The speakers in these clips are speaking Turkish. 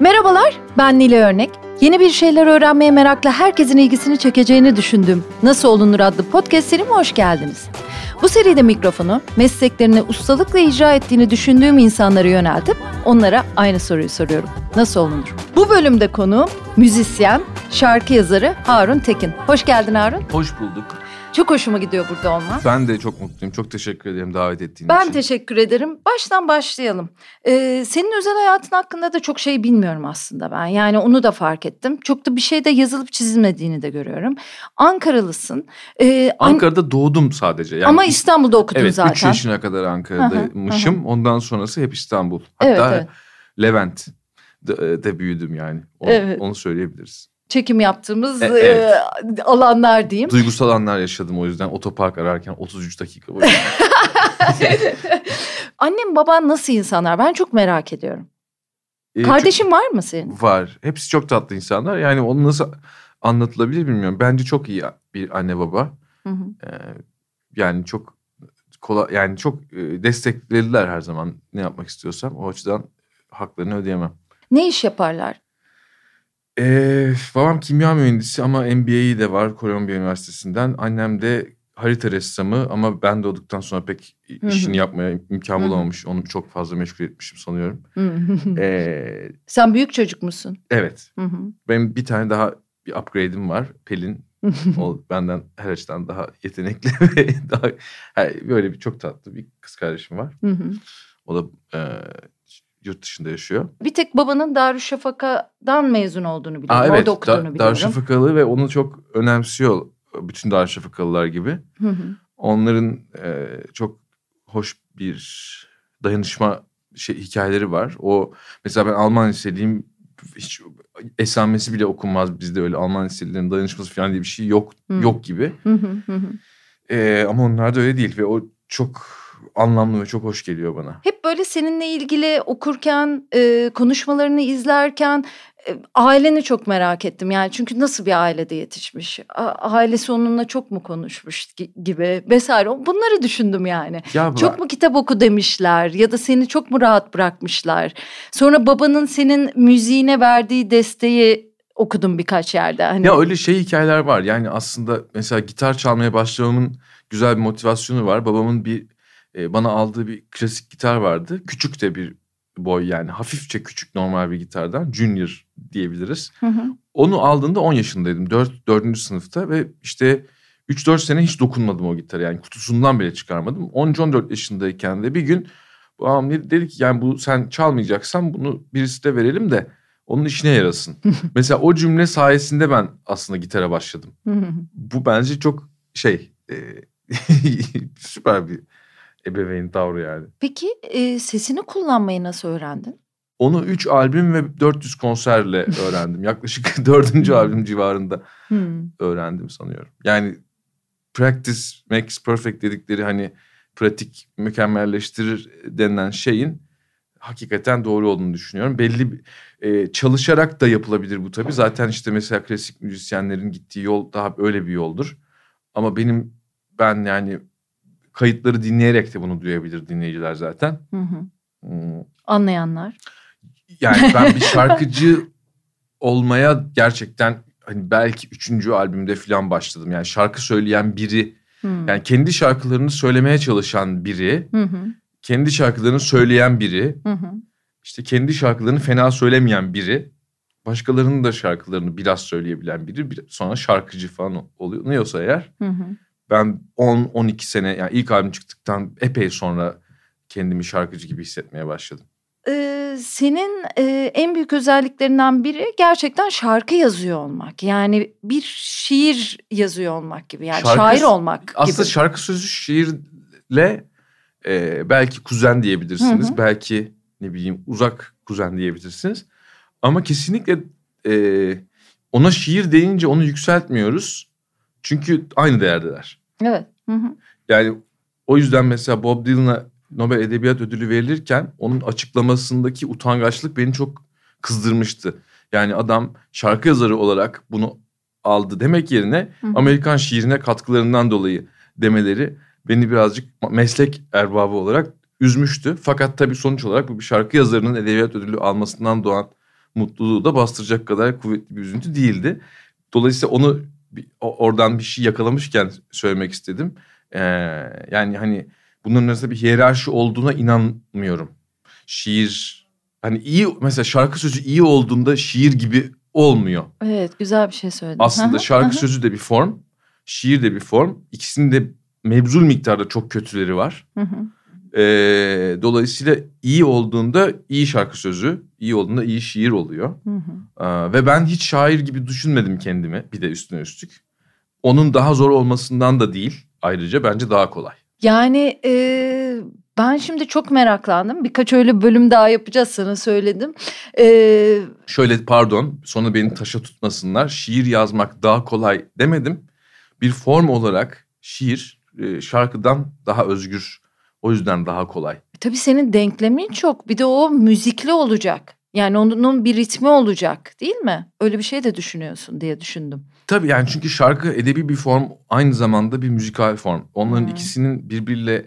Merhabalar, ben Nile Örnek. Yeni bir şeyler öğrenmeye merakla herkesin ilgisini çekeceğini düşündüm. Nasıl Olunur adlı podcast serime hoş geldiniz. Bu seride mikrofonu mesleklerini ustalıkla icra ettiğini düşündüğüm insanlara yöneltip onlara aynı soruyu soruyorum. Nasıl olunur? Bu bölümde konuğum müzisyen, şarkı yazarı Harun Tekin. Hoş geldin Harun. Hoş bulduk. Çok hoşuma gidiyor burada olman. Ben de çok mutluyum. Çok teşekkür ederim davet ettiğin Ben için. teşekkür ederim. Baştan başlayalım. Ee, senin özel hayatın hakkında da çok şey bilmiyorum aslında ben. Yani onu da fark ettim. Çok da bir şey de yazılıp çizilmediğini de görüyorum. Ankaralısın. Ee, an- Ankara'da doğdum sadece. Yani ama İstanbul'da okudun Evet zaten. 3 yaşına kadar Ankara'daymışım. Ondan sonrası hep İstanbul. Evet, Hatta evet. Levent de, de büyüdüm yani. Onu, Evet. onu söyleyebiliriz. Çekim yaptığımız E, e, evet. alanlar diyeyim. Duygusal anlar yaşadım o yüzden otopark ararken 33 dakika boyunca. Annem baban nasıl insanlar? Ben çok merak ediyorum. Ee, Kardeşin var mı senin? çok- var. Hepsi çok tatlı insanlar. Yani onu nasıl anlatılabilir bilmiyorum. Bence çok iyi bir anne baba. Hı hı. Ee, yani çok kolay yani çok e, desteklediler her zaman ne yapmak istiyorsam. O açıdan haklarını ödeyemem. Ne iş yaparlar? Ee, babam kimya mühendisi ama MBA'yi de var Kolombiya Üniversitesi'nden. Annem de harita ressamı ama ben doğduktan sonra pek işini yapmaya imkan bulamamış. Onu çok fazla meşgul etmişim sanıyorum. Hı. Ee, Sen büyük çocuk musun? evet. Hı hı. Benim bir tane daha bir upgrade'im var. Pelin. O benden her açıdan daha yetenekli ve daha ha, böyle bir çok tatlı bir kız kardeşim var. Hı hı. O da e, yurt dışında yaşıyor. Bir tek babanın Darüşşafaka'dan mezun olduğunu biliyorum. Aa, evet, Orada okuduğunu Da- biliyorum. Darüşşafakalı ve onu çok önemsiyor bütün Darüşşafakalılar gibi. Hı hı. Onların e, çok hoş bir dayanışma şey hikayeleri var. O mesela ben Alman liseliyim hiç esamesi bile okunmaz bizde öyle Alman liselilerin dayanışması falan diye bir şey yok Hı. yok gibi. Hı hı hı hı. E, ama onlar da öyle değil ve o çok anlamlı ve çok hoş geliyor bana. Hep böyle seninle ilgili okurken, e, konuşmalarını izlerken e, aileni çok merak ettim. Yani çünkü nasıl bir ailede yetişmiş? A- ailesi onunla çok mu konuşmuş gi- gibi vesaire. Bunları düşündüm yani. Ya Çok mu kitap oku demişler ya da seni çok mu rahat bırakmışlar? Sonra babanın senin müziğine verdiği desteği okudum birkaç yerde. Hani Ya öyle şey hikayeler var. Yani aslında mesela gitar çalmaya başlamamın güzel bir motivasyonu var. Babamın bir e, bana aldığı bir klasik gitar vardı. Küçük de bir boy yani hafifçe küçük normal bir gitardan. Junior diyebiliriz. Hı hı. Onu aldığında 10 yaşındaydım. 4, 4. sınıfta ve işte 3-4 sene hiç dokunmadım o gitara. Yani kutusundan bile çıkarmadım. 13-14 yaşındayken de bir gün babam dedi ki yani bu sen çalmayacaksan bunu birisi de verelim de onun işine yarasın. Mesela o cümle sayesinde ben aslında gitara başladım. Bu bence çok şey e, süper bir ebeveyn tavrı yani. Peki e, sesini kullanmayı nasıl öğrendin? Onu 3 albüm ve 400 konserle öğrendim. Yaklaşık 4. albüm civarında Hmm. öğrendim sanıyorum. Yani practice makes perfect dedikleri hani pratik mükemmelleştirir denilen şeyin hakikaten doğru olduğunu düşünüyorum. Belli e, çalışarak da yapılabilir bu tabii. Zaten işte mesela klasik müzisyenlerin gittiği yol daha öyle bir yoldur. Ama benim ben yani kayıtları dinleyerek de bunu duyabilir dinleyiciler zaten. Hı hı. Hmm, Anlayanlar. Yani ben bir şarkıcı olmaya gerçekten hani belki üçüncü albümde falan başladım. Yani şarkı söyleyen biri, Hmm. yani kendi şarkılarını söylemeye çalışan biri, Hı hı. kendi şarkılarını söyleyen biri, Hı hı. işte kendi şarkılarını fena söylemeyen biri, başkalarının da şarkılarını biraz söyleyebilen biri, bir- sonra şarkıcı falan oluyor. Ne olsa eğer Hı hı. Ben 10-12 sene yani ilk albüm çıktıktan epey sonra kendimi şarkıcı gibi hissetmeye başladım. Ee, senin e, en büyük özelliklerinden biri gerçekten şarkı yazıyor olmak. Yani bir şiir yazıyor olmak gibi. Yani Şarkı- şair olmak gibi. Aslında şarkı sözü şiirle e, belki kuzen diyebilirsiniz. Hı hı. Belki ne bileyim uzak kuzen diyebilirsiniz. Ama kesinlikle e, ona şiir deyince onu yükseltmiyoruz. Çünkü aynı değerdeler. Evet. Hı hı. Yani o yüzden mesela Bob Dylan'a Nobel Edebiyat Ödülü verilirken onun açıklamasındaki utangaçlık beni çok kızdırmıştı. Yani adam şarkı yazarı olarak bunu aldı demek yerine Hı hı. Amerikan şiirine katkılarından dolayı demeleri beni birazcık meslek erbabı olarak üzmüştü. Fakat tabii sonuç olarak bu bir şarkı yazarının edebiyat ödülü almasından doğan mutluluğu da bastıracak kadar kuvvetli bir üzüntü değildi. Dolayısıyla onu bir, oradan bir şey yakalamışken söylemek istedim. Ee, yani hani bunların arasında bir hiyerarşi olduğuna inanmıyorum. Şiir hani iyi mesela şarkı sözü iyi olduğunda şiir gibi olmuyor. Evet güzel bir şey söyledin. Aslında şarkı sözü de bir form, şiir de bir form. İkisinin de mebzul miktarda çok kötüleri var. Ee, dolayısıyla iyi olduğunda iyi şarkı sözü, iyi olduğunda iyi şiir oluyor. Ee, ve ben hiç şair gibi düşünmedim kendimi bir de üstüne üstlük. Onun daha zor olmasından da değil ayrıca bence daha kolay. Yani e, ben şimdi çok meraklandım. Birkaç öyle bölüm daha yapacağız sana söyledim. Ee, Şöyle pardon sonra beni taşa tutmasınlar. Şiir yazmak daha kolay demedim. Bir form olarak şiir e, şarkıdan daha özgür. O yüzden daha kolay. Tabii senin denklemin çok. Bir de o müzikli olacak. Yani onun bir ritmi olacak değil mi? Öyle bir şey de düşünüyorsun diye düşündüm. Tabii yani çünkü şarkı edebi bir form aynı zamanda bir müzikal form. Onların hmm. ikisinin birbiriyle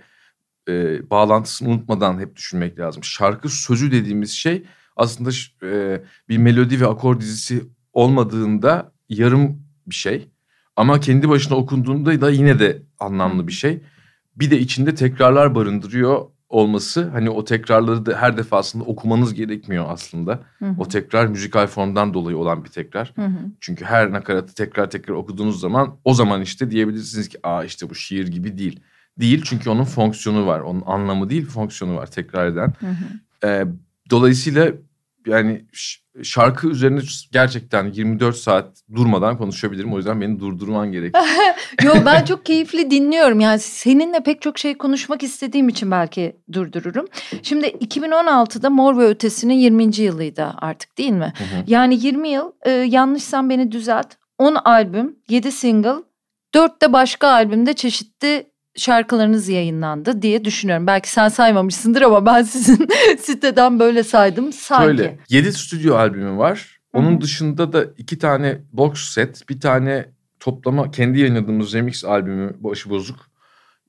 e, bağlantısını unutmadan hep düşünmek lazım. Şarkı sözü dediğimiz şey aslında e, bir melodi ve akor dizisi olmadığında yarım bir şey. Ama kendi başına okunduğunda da yine de anlamlı bir şey. Bir de içinde tekrarlar barındırıyor olması hani o tekrarları da her defasında okumanız gerekmiyor aslında. Hı hı. O tekrar müzikal formdan dolayı olan bir tekrar. Hı hı. Çünkü her nakaratı tekrar tekrar okuduğunuz zaman o zaman işte diyebilirsiniz ki aa işte bu şiir gibi değil. Değil çünkü onun fonksiyonu var. Onun anlamı değil fonksiyonu var tekrar eden. Hı hı. Ee, dolayısıyla yani şarkı üzerine gerçekten 24 saat durmadan konuşabilirim. O yüzden beni durdurman gerekiyor. Yo ben çok keyifli dinliyorum. Yani seninle pek çok şey konuşmak istediğim için belki durdururum. Şimdi 2016'da Mor ve Ötesi'nin 20. yılıydı artık değil mi? Hı hı. Yani 20 yıl e, yanlışsam beni düzelt. 10 albüm, 7 single, 4 de başka albümde çeşitli şarkılarınız yayınlandı diye düşünüyorum. Belki sen saymamışsındır ama ben sizin siteden böyle saydım sanki. Şöyle 7 stüdyo albümü var. Onun Hı-hı. dışında da iki tane box set, bir tane toplama kendi yayınladığımız remix albümü Başı Bozuk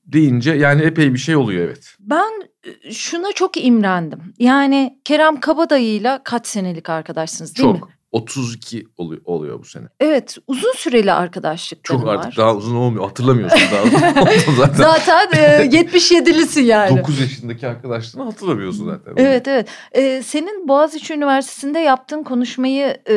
deyince yani epey bir şey oluyor evet. Ben e, şuna çok imrendim. Yani Kerem Kabadayı'yla kaç senelik arkadaşsınız değil çok. mi? 32 oluyor, oluyor bu sene. Evet uzun süreli arkadaşlıkları Çok artık daha uzun olmuyor hatırlamıyorsun daha uzun zaten. zaten e, 77'lisin yani. 9 yaşındaki arkadaşlığını hatırlamıyorsun zaten. Evet evet. Ee, senin Boğaziçi Üniversitesi'nde yaptığın konuşmayı e,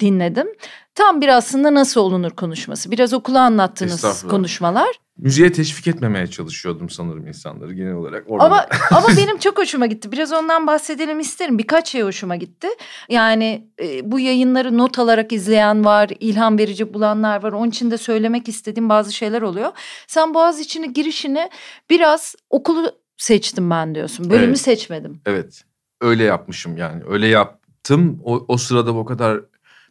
dinledim. Tam bir aslında nasıl olunur konuşması. Biraz okula anlattığınız konuşmalar. Müziğe teşvik etmemeye çalışıyordum sanırım insanları genel olarak. Orada ama ama benim çok hoşuma gitti. Biraz ondan bahsedelim isterim. Birkaç şey hoşuma gitti. Yani e, bu yayınları not alarak izleyen var, ilham verici bulanlar var. Onun için de söylemek istediğim bazı şeyler oluyor. Sen Boğaziçi'nin girişini biraz okulu seçtim ben diyorsun. Bölümü evet. seçmedim. Evet. Öyle yapmışım yani. Öyle yaptım. O, o sırada o kadar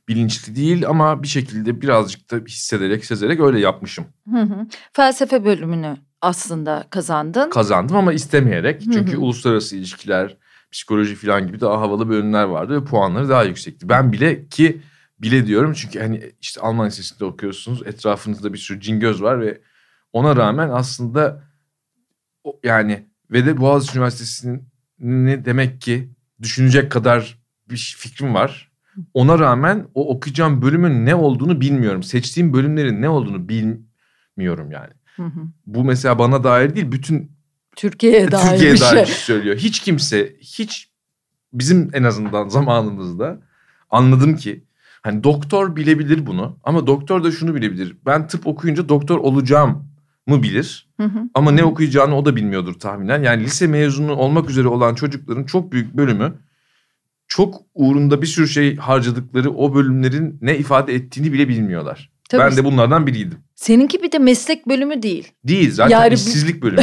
bilinçli değil ama bir şekilde birazcık da hissederek, sezerek öyle yapmışım. Hı hı. Felsefe bölümünü aslında kazandın. Kazandım ama istemeyerek. Çünkü hı hı. uluslararası ilişkiler, psikoloji falan gibi daha havalı bölümler vardı ve puanları daha yüksekti. Ben bile ki bile diyorum çünkü hani işte Alman Lisesi'nde okuyorsunuz. Etrafınızda bir sürü cingöz var ve ona rağmen aslında yani ve de Boğaziçi Üniversitesi'nin ne demek ki düşünecek kadar bir fikrim var. Ona rağmen o okuyacağım bölümün ne olduğunu bilmiyorum. Seçtiğim bölümlerin ne olduğunu bilmiyorum yani. Hı hı. Bu mesela bana dair değil bütün Türkiye'ye dair Türkiye'ye bir dair şey. söylüyor. Hiç kimse hiç bizim en azından zamanımızda anladım ki hani doktor bilebilir bunu ama doktor da şunu bilebilir. Ben tıp okuyunca doktor olacağım mı bilir. Hı hı. Ama ne okuyacağını o da bilmiyordur tahminen. Yani lise mezunu olmak üzere olan çocukların çok büyük bölümü çok uğrunda bir sürü şey harcadıkları o bölümlerin ne ifade ettiğini bile bilmiyorlar. Tabii. Ben de bunlardan biriydim. Seninki bir de meslek bölümü değil. Değil zaten yani... işsizlik bölümü.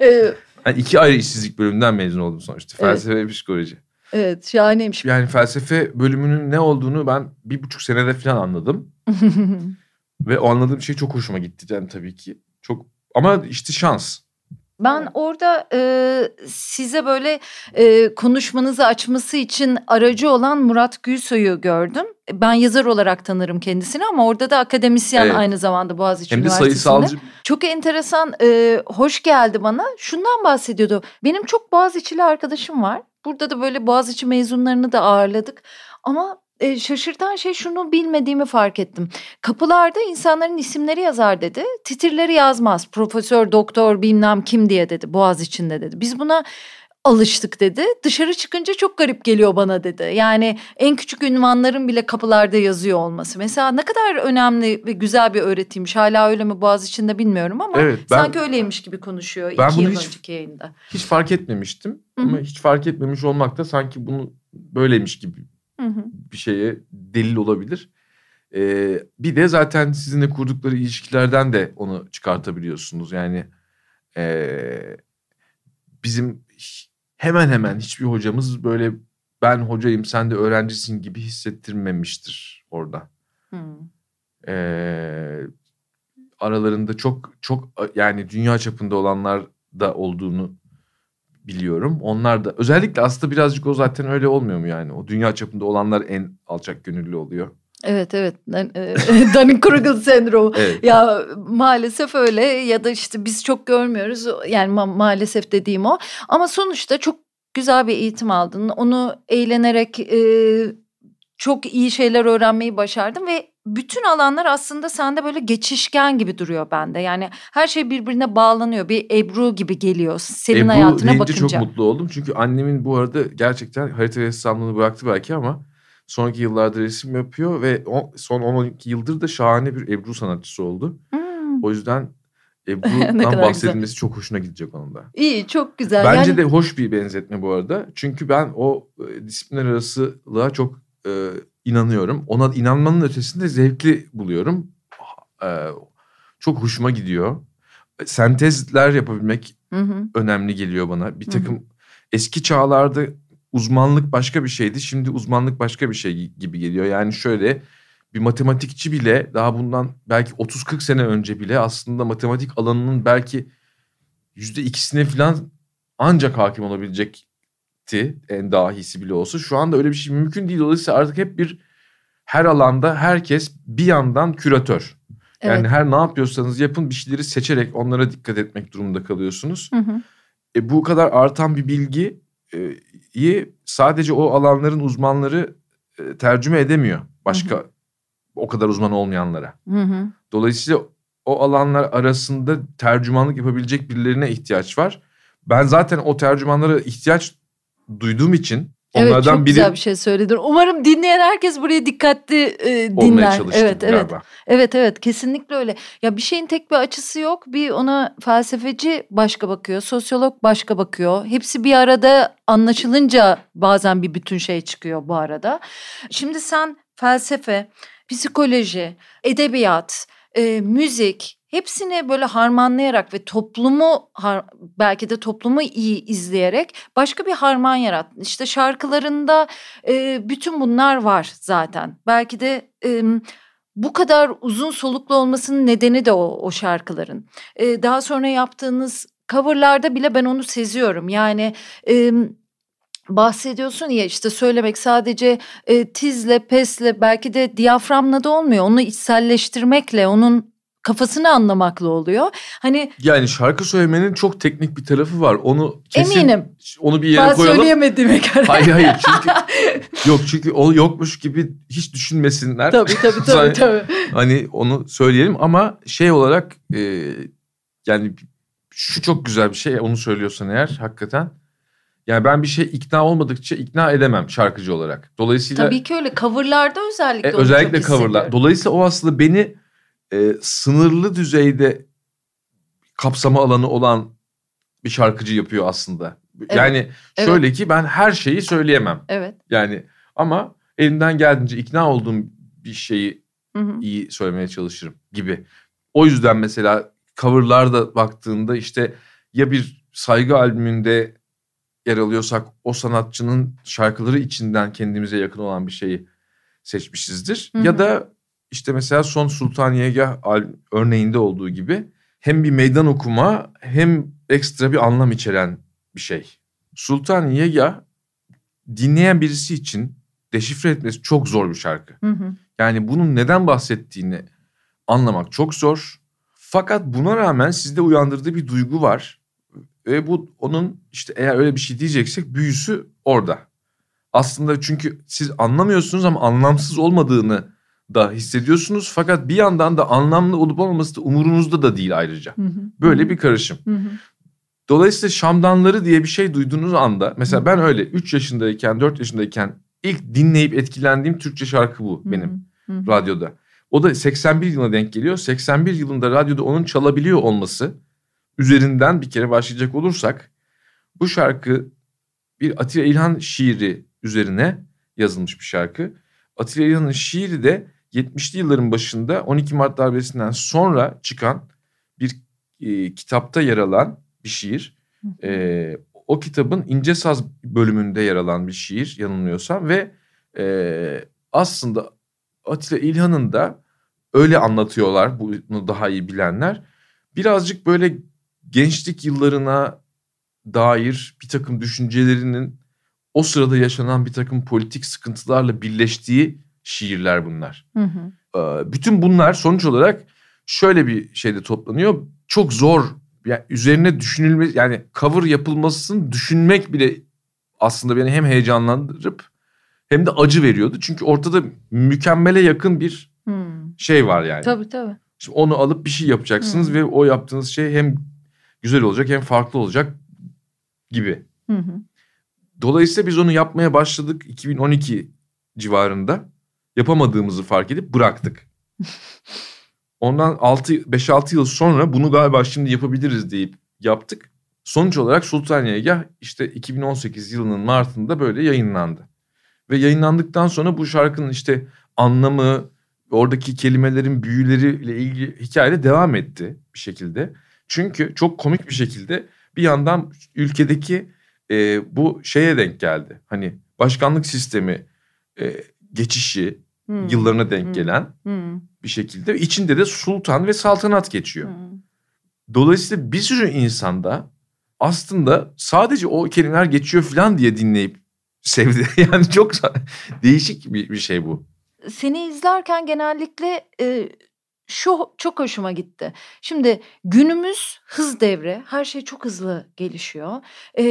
yani iki ayrı işsizlik bölümünden mezun oldum sonuçta. Felsefe evet. ve psikoloji. Evet şahaneymiş. Yani felsefe bölümünün ne olduğunu ben bir buçuk senede falan anladım. ve o anladığım şey çok hoşuma gitti yani tabii ki. Çok ama işte şans. Ben Evet. orada e, size böyle e, konuşmanızı açması için aracı olan Murat Gülsoy'u gördüm. Ben yazar olarak tanırım kendisini ama orada da akademisyen Evet. aynı zamanda Boğaziçi Hem de Üniversitesi'nde. sayısalcı Çok enteresan, e, hoş geldi bana. Şundan bahsediyordu. Benim çok Boğaziçi'li arkadaşım var. Burada da böyle Boğaziçi mezunlarını da ağırladık. Ama e, şaşırtan şey şunu bilmediğimi fark ettim. Kapılarda insanların isimleri yazar dedi. Titirleri yazmaz. Profesör, doktor bilmem kim diye dedi. Boğaz içinde dedi. Biz buna alıştık dedi. Dışarı çıkınca çok garip geliyor bana dedi. Yani en küçük ünvanların bile kapılarda yazıyor olması. Mesela ne kadar önemli ve güzel bir öğretiymiş. Hala öyle mi Boğaz içinde bilmiyorum ama Evet, ben- sanki öyleymiş gibi konuşuyor Ben iki bunu yıl hiç- önceki yayında. hiç fark etmemiştim. Hı hı. Ama hiç fark etmemiş olmak da sanki bunu böyleymiş gibi Hı hı. bir şeye delil olabilir. Ee, bir de zaten sizinle kurdukları ilişkilerden de onu çıkartabiliyorsunuz. Yani ee, bizim hemen hemen hiçbir hocamız böyle ben hocayım sen de öğrencisin gibi hissettirmemiştir orada. Hı. Ee, aralarında çok çok yani dünya çapında olanlar da olduğunu biliyorum. Onlar da özellikle aslında birazcık o zaten öyle olmuyor mu yani? O dünya çapında olanlar en alçak gönüllü oluyor. Evet evet. E, Dunning-Kruger sendromu. Evet. Ya maalesef öyle ya da işte biz çok görmüyoruz. Yani ma- maalesef dediğim o. Ama sonuçta çok güzel bir eğitim aldın. Onu eğlenerek e, çok iyi şeyler öğrenmeyi başardın ve bütün alanlar aslında sende böyle geçişken gibi duruyor bende. Yani her şey birbirine bağlanıyor. Bir Ebru gibi geliyor senin Ebru hayatına bakınca. çok mutlu oldum. Çünkü annemin bu arada gerçekten harita ressamlığını bıraktı belki ama sonraki yıllarda resim yapıyor ve o, son 12 yıldır da şahane bir Ebru sanatçısı oldu. Hmm, O yüzden Ebru'dan bahsedilmesi çok hoşuna gidecek onun da. İyi çok güzel. Bence yani, de hoş bir benzetme bu arada. Çünkü ben o e, disiplinler arasılığa çok e, inanıyorum. Ona inanmanın ötesinde zevkli buluyorum. E, çok hoşuma gidiyor. Sentezler yapabilmek Hı hı. önemli geliyor bana. Bir Hı hı. takım eski çağlarda uzmanlık başka bir şeydi. Şimdi uzmanlık başka bir şey gibi geliyor. Yani şöyle bir matematikçi bile daha bundan belki 30-40 sene önce bile aslında matematik alanının belki yüzde ikisine falan ancak hakim olabilecekti. En dahisi bile olsa. Şu anda öyle bir şey mümkün değil. Dolayısıyla artık hep bir her alanda herkes bir yandan küratör. Yani Evet. her ne yapıyorsanız yapın bir şeyleri seçerek onlara dikkat etmek durumunda kalıyorsunuz. Hı hı. E, bu kadar artan bir bilgiyi sadece o alanların uzmanları e, tercüme edemiyor. Başka o kadar uzman olmayanlara. Hı hı. Dolayısıyla o alanlar arasında tercümanlık yapabilecek birilerine ihtiyaç var. Ben zaten o tercümanlara ihtiyaç duyduğum için Evet onlardan çok biri güzel bir şey söyledin. Umarım dinleyen herkes burayı dikkatli e, olmaya dinler. çalıştım Evet evet. galiba. Evet evet kesinlikle öyle. Ya bir şeyin tek bir açısı yok. Bir ona felsefeci başka bakıyor, sosyolog başka bakıyor. Hepsi bir arada anlaşılınca bazen bir bütün şey çıkıyor bu arada. Şimdi sen felsefe, psikoloji, edebiyat, e, müzik hepsini böyle harmanlayarak ve toplumu belki de toplumu iyi izleyerek başka bir harman yarattın. İşte şarkılarında e, bütün bunlar var zaten. Belki de e, bu kadar uzun soluklu olmasının nedeni de o, o şarkıların. Ee, daha sonra yaptığınız coverlarda bile ben onu seziyorum. Yani e, bahsediyorsun ya işte söylemek sadece e, tizle, pesle belki de diyaframla da olmuyor. Onu içselleştirmekle, onun kafasını anlamakla oluyor. Hani Yani şarkı söylemenin çok teknik bir tarafı var. Onu kesin eminim onu bir yere ben koyalım. söyleyemediğime göre. Hayır hayır çünkü yok çünkü o yokmuş gibi hiç düşünmesinler. tabii tabii tabii. Tabii. Hani onu söyleyelim ama şey olarak e, yani şu çok güzel bir şey onu söylüyorsan eğer hakikaten. Yani ben bir şey ikna olmadıkça ikna edemem şarkıcı olarak. Dolayısıyla Tabii ki öyle. Coverlarda özellikle e, özellikle coverlar. Dolayısıyla o aslında beni e, sınırlı düzeyde kapsama alanı olan bir şarkıcı yapıyor aslında. Yani şöyle ki ben her şeyi söyleyemem. Evet. Yani ama elimden geldiğince ikna olduğum bir şeyi Hı hı. iyi söylemeye çalışırım gibi. O yüzden mesela coverlarda baktığında işte ya bir saygı albümünde yer alıyorsak o sanatçının şarkıları içinden kendimize yakın olan bir şeyi seçmişizdir. Hı hı. Ya da işte mesela Son Sultaniyegah örneğinde olduğu gibi hem bir meydan okuma hem ekstra bir anlam içeren bir şey. Sultan Yega dinleyen birisi için deşifre etmesi çok zor bir şarkı. Hı hı. Yani bunun neden bahsettiğini anlamak çok zor. Fakat buna rağmen sizde uyandırdığı bir duygu var. Ve bu onun işte eğer öyle bir şey diyeceksek büyüsü orada. Aslında çünkü siz anlamıyorsunuz ama anlamsız olmadığını da hissediyorsunuz. Fakat bir yandan da anlamlı olup olmaması da umurunuzda da değil ayrıca. Hı hı. Böyle bir karışım. Hı hı. Dolayısıyla Şamdanları diye bir şey duyduğunuz anda mesela ben öyle 3 yaşındayken 4 yaşındayken ilk dinleyip etkilendiğim Türkçe şarkı bu benim Hı hı. radyoda. O da 81 yılına denk geliyor. 81 yılında radyoda onun çalabiliyor olması üzerinden bir kere başlayacak olursak bu şarkı bir Atilla İlhan şiiri üzerine yazılmış bir şarkı. Atilla İlhan'ın şiiri de 70'li yılların başında 12 Mart darbesinden sonra çıkan bir e, kitapta yer alan bir şiir. E, o kitabın İnce Saz bölümünde yer alan bir şiir yanılmıyorsam ve e, aslında Atilla İlhan'ın da öyle anlatıyorlar bunu daha iyi bilenler. Birazcık böyle gençlik yıllarına dair bir takım düşüncelerinin o sırada yaşanan bir takım politik sıkıntılarla birleştiği şiirler bunlar. Hı hı. Ee, bütün bunlar sonuç olarak şöyle bir şeyde toplanıyor. Çok zor yani üzerine düşünülme yani cover yapılmasını düşünmek bile aslında beni hem heyecanlandırıp hem de acı veriyordu. Çünkü ortada mükemmele yakın bir Hı. şey var yani. Tabii tabii. Şimdi onu alıp bir şey yapacaksınız Hı. ve o yaptığınız şey hem güzel olacak hem farklı olacak gibi. Hı hı. Dolayısıyla biz onu yapmaya başladık 2012 civarında. Yapamadığımızı fark edip bıraktık. Ondan 6 5-6 yıl sonra bunu galiba şimdi yapabiliriz deyip yaptık. Sonuç olarak Sultaniyegah işte 2018 yılının Mart'ında böyle yayınlandı. Ve yayınlandıktan sonra bu şarkının işte anlamı, oradaki kelimelerin büyüleriyle ilgili hikaye devam etti bir şekilde. Çünkü çok komik bir şekilde bir yandan ülkedeki e, bu şeye denk geldi. Hani başkanlık sistemi e, geçişi Hı. yıllarına denk Hı. gelen Hı. bir şekilde içinde de sultan ve saltanat geçiyor. Hı. Dolayısıyla bir sürü insanda aslında sadece o kelimeler geçiyor falan diye dinleyip sevdi. Yani çok değişik bir, bir şey bu. Seni izlerken genellikle e, şu çok hoşuma gitti. Şimdi günümüz hız devri. Her şey çok hızlı gelişiyor. E,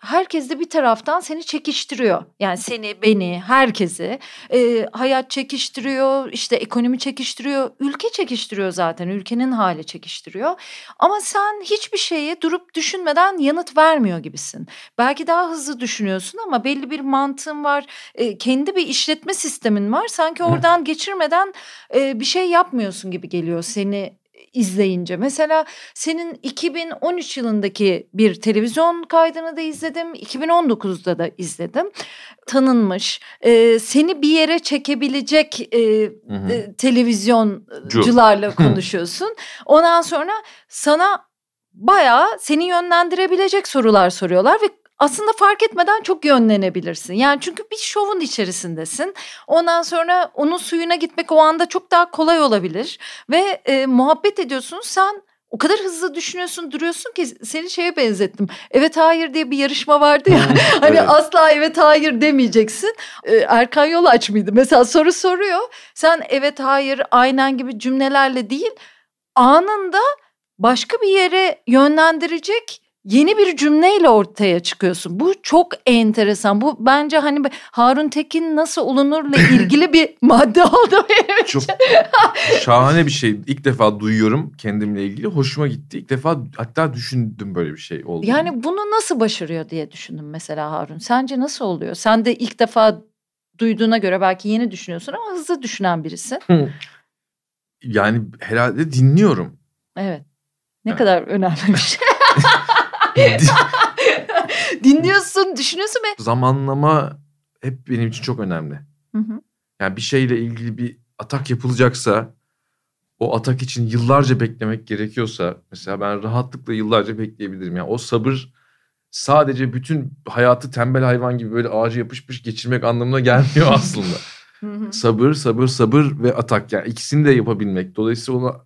herkes de bir taraftan seni çekiştiriyor. Yani seni, beni, herkesi. E, hayat çekiştiriyor, işte ekonomi çekiştiriyor, ülke çekiştiriyor zaten. Ülkenin hali çekiştiriyor. Ama sen hiçbir şeye durup düşünmeden yanıt vermiyor gibisin. Belki daha hızlı düşünüyorsun ama belli bir mantığın var. E, kendi bir işletme sistemin var. Sanki oradan geçirmeden e, bir şey yapmıyorsun gibi geliyor seni izleyince. Mesela senin 2013 yılındaki bir televizyon kaydını da izledim. 2019'da da izledim. Tanınmış. e, seni bir yere çekebilecek e, Hı hı. e, televizyoncularla konuşuyorsun. Ondan sonra sana bayağı seni yönlendirebilecek sorular soruyorlar ve aslında fark etmeden çok yönlenebilirsin. Yani çünkü bir şovun içerisindesin. Ondan sonra onun suyuna gitmek o anda çok daha kolay olabilir. Ve e, muhabbet ediyorsunuz sen o kadar hızlı düşünüyorsun duruyorsun ki seni şeye benzettim. Evet hayır diye bir yarışma vardı ya. hani Evet. asla evet hayır demeyeceksin. Ee, Erkan Yolaç mıydı? Mesela soru soruyor. Sen evet hayır aynen gibi cümlelerle değil anında başka bir yere yönlendirecek yeni bir cümleyle ortaya çıkıyorsun. Bu çok enteresan. Bu bence hani Harun Tekin nasıl olunurla ilgili bir madde oldu. Çok şahane bir şey. İlk defa duyuyorum kendimle ilgili. Hoşuma gitti. İlk defa hatta düşündüm böyle bir şey oldu. Yani bunu nasıl başarıyor diye düşündüm mesela Harun. Sence nasıl oluyor? Sen de ilk defa duyduğuna göre belki yeni düşünüyorsun ama hızlı düşünen birisin. yani herhalde dinliyorum. Evet. Ne Evet. kadar önemli bir şey. Dinliyorsun, düşünüyorsun ve... Zamanlama hep benim için çok önemli. Hı hı. Yani bir şeyle ilgili bir atak yapılacaksa o atak için yıllarca beklemek gerekiyorsa mesela ben rahatlıkla yıllarca bekleyebilirim. Yani o sabır sadece bütün hayatı tembel hayvan gibi böyle ağaca yapışmış geçirmek anlamına gelmiyor aslında. Sabır, sabır, sabır ve atak yani ikisini de yapabilmek. Dolayısıyla ona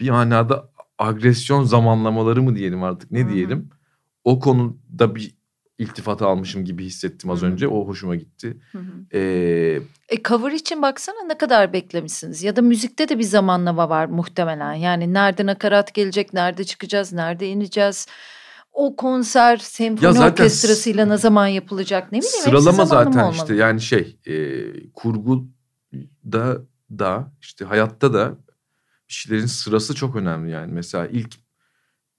bir manada agresyon zamanlamaları mı diyelim artık ne diyelim. O konuda bir iltifat almışım gibi hissettim az Hı-hı. önce. O hoşuma gitti. Hı hı. Ee, E cover için baksana ne kadar beklemişsiniz. Ya da müzikte de bir zamanlama var muhtemelen. Yani nerede nakarat gelecek, nerede çıkacağız, nerede ineceğiz. O konser senfoni Ya orkestrasıyla ne zaman yapılacak ne bileyim. sıralama zaten olmalı. işte yani şey e, kurguda da işte hayatta da bir şeylerin sırası çok önemli yani. Mesela ilk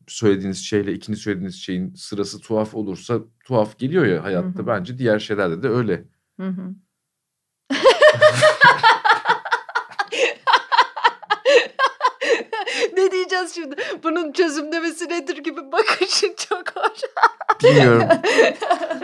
söylediğiniz şeyle ikinci söylediğiniz şeyin sırası tuhaf olursa tuhaf geliyor ya hayatta. Hı hı. Bence diğer şeylerde de öyle. Hı hı. Diyeceğiz şimdi? Bunun çözümlemesi nedir gibi bakışın çok hoş. Bilmiyorum.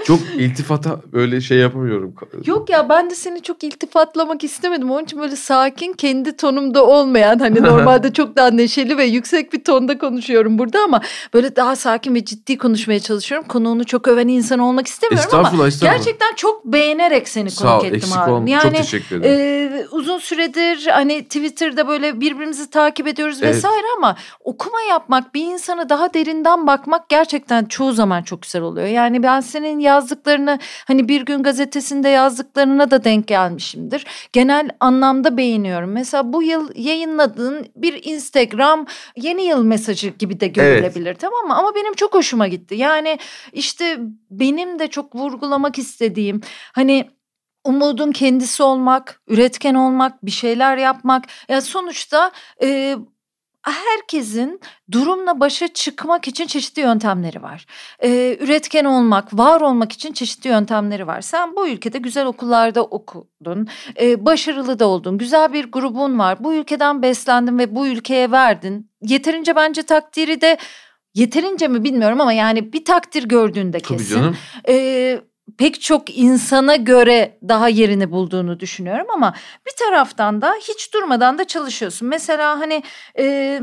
çok iltifata böyle şey yapamıyorum. Yok ya ben de seni çok iltifatlamak istemedim. Onun için böyle sakin kendi tonumda olmayan hani normalde çok daha neşeli ve yüksek bir tonda konuşuyorum burada ama böyle daha sakin ve ciddi konuşmaya çalışıyorum. Konuğunu çok öven insan olmak istemiyorum ama Estağfurullah estağfurullah. gerçekten çok beğenerek seni Sağ ol ettim eksik abi. olma. Yani çok teşekkür ederim. ee, uzun süredir hani Twitter'da böyle birbirimizi takip ediyoruz Evet. vesaire ama okuma yapmak bir insana daha derinden bakmak gerçekten çoğu zaman çok güzel oluyor. Yani ben senin yazdıklarını hani bir gün gazetesinde yazdıklarına da denk gelmişimdir. Genel anlamda beğeniyorum. Mesela bu yıl yayınladığın bir Instagram yeni yıl mesajı gibi de görülebilir tamam mı? Ama benim çok hoşuma gitti. Yani işte benim de çok vurgulamak istediğim hani umudun kendisi olmak, üretken olmak, bir şeyler yapmak. Ya sonuçta e, herkesin durumla başa çıkmak için çeşitli yöntemleri var. E, üretken olmak, var olmak için çeşitli yöntemleri var. Sen bu ülkede güzel okullarda okudun, e, başarılı da oldun, güzel bir grubun var. Bu ülkeden beslendin ve bu ülkeye verdin. Yeterince bence takdiri de yeterince mi bilmiyorum ama yani bir takdir gördüğünde Tabii kesin canım. e, pek çok insana göre daha yerini bulduğunu düşünüyorum ama bir taraftan da hiç durmadan da çalışıyorsun. Mesela hani e,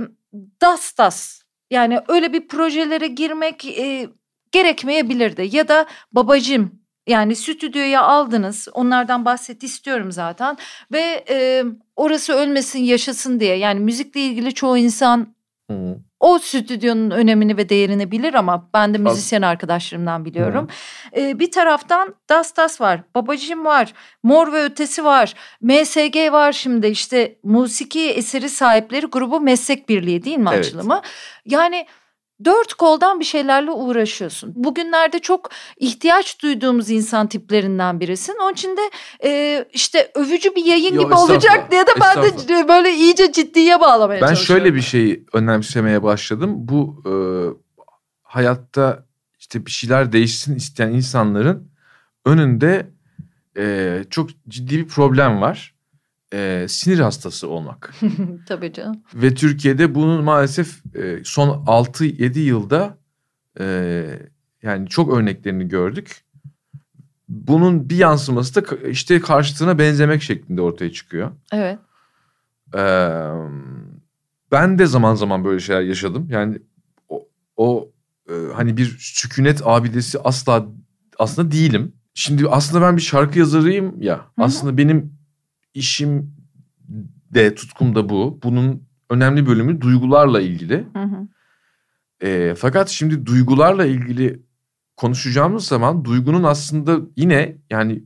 das das yani öyle bir projelere girmek e, gerekmeyebilirdi ya da babacım yani stüdyoya aldınız onlardan bahset istiyorum zaten ve e, orası ölmesin yaşasın diye yani müzikle ilgili çoğu insan Hı. O stüdyonun önemini ve değerini bilir ama ben de müzisyen arkadaşlarımdan biliyorum. Ee, bir taraftan Das Das var, Babacım var, Mor ve Ötesi var, MSG var şimdi işte musiki eseri sahipleri grubu meslek birliği değil mi Evet. açılımı? Yani dört koldan bir şeylerle uğraşıyorsun. Bugünlerde çok ihtiyaç duyduğumuz insan tiplerinden birisin. Onun için de e, işte övücü bir yayın Yo, gibi olacak diye de ben de böyle iyice ciddiye bağlamaya Ben çalışıyorum. şöyle bir şeyi önemsemeye başladım. Bu e, hayatta işte bir şeyler değişsin isteyen insanların önünde e, çok ciddi bir problem var. E, sinir hastası olmak. Tabii canım. Ve Türkiye'de bunun maalesef e, son 6-7 yılda e, yani çok örneklerini gördük. Bunun bir yansıması da işte karşıtına benzemek şeklinde ortaya çıkıyor. Evet. Ee, ben de zaman zaman böyle şeyler yaşadım. Yani o, o e, hani bir sükunet abidesi asla aslında değilim. Şimdi aslında ben bir şarkı yazarıyım ya. hı. Aslında benim işim de tutkum da bu. Bunun önemli bölümü duygularla ilgili. Hı hı. E, fakat şimdi duygularla ilgili konuşacağımız zaman duygunun aslında yine yani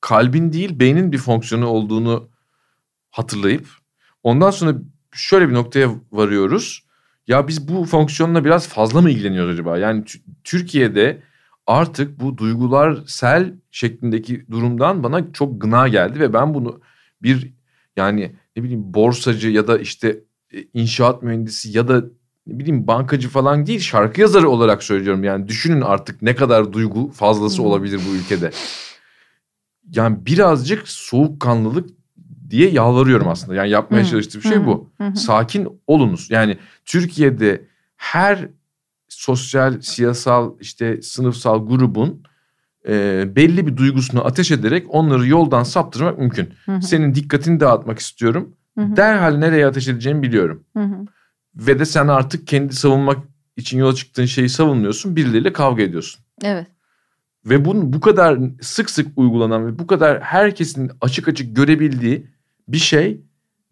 kalbin değil beynin bir fonksiyonu olduğunu hatırlayıp ondan sonra şöyle bir noktaya varıyoruz. Ya biz bu fonksiyonla biraz fazla mı ilgileniyoruz acaba? Yani Tü- Türkiye'de artık bu duygular sel şeklindeki durumdan bana çok gına geldi ve ben bunu bir yani ne bileyim borsacı ya da işte e, inşaat mühendisi ya da ne bileyim bankacı falan değil şarkı yazarı olarak söylüyorum. Yani düşünün artık ne kadar duygu fazlası olabilir bu ülkede. Yani birazcık soğukkanlılık diye yalvarıyorum aslında. Yani yapmaya çalıştığım şey bu. Sakin olunuz. Yani Türkiye'de her sosyal, siyasal, işte sınıfsal grubun e, belli bir duygusunu ateş ederek onları yoldan saptırmak mümkün. Hı hı. Senin dikkatini dağıtmak istiyorum. Hı hı. Derhal nereye ateş edeceğimi biliyorum. Hı hı. Ve de sen artık kendi savunmak için yola çıktığın şeyi savunmuyorsun. Birileriyle kavga ediyorsun. Evet. Ve bunun bu kadar sık sık uygulanan ve bu kadar herkesin açık açık görebildiği bir şey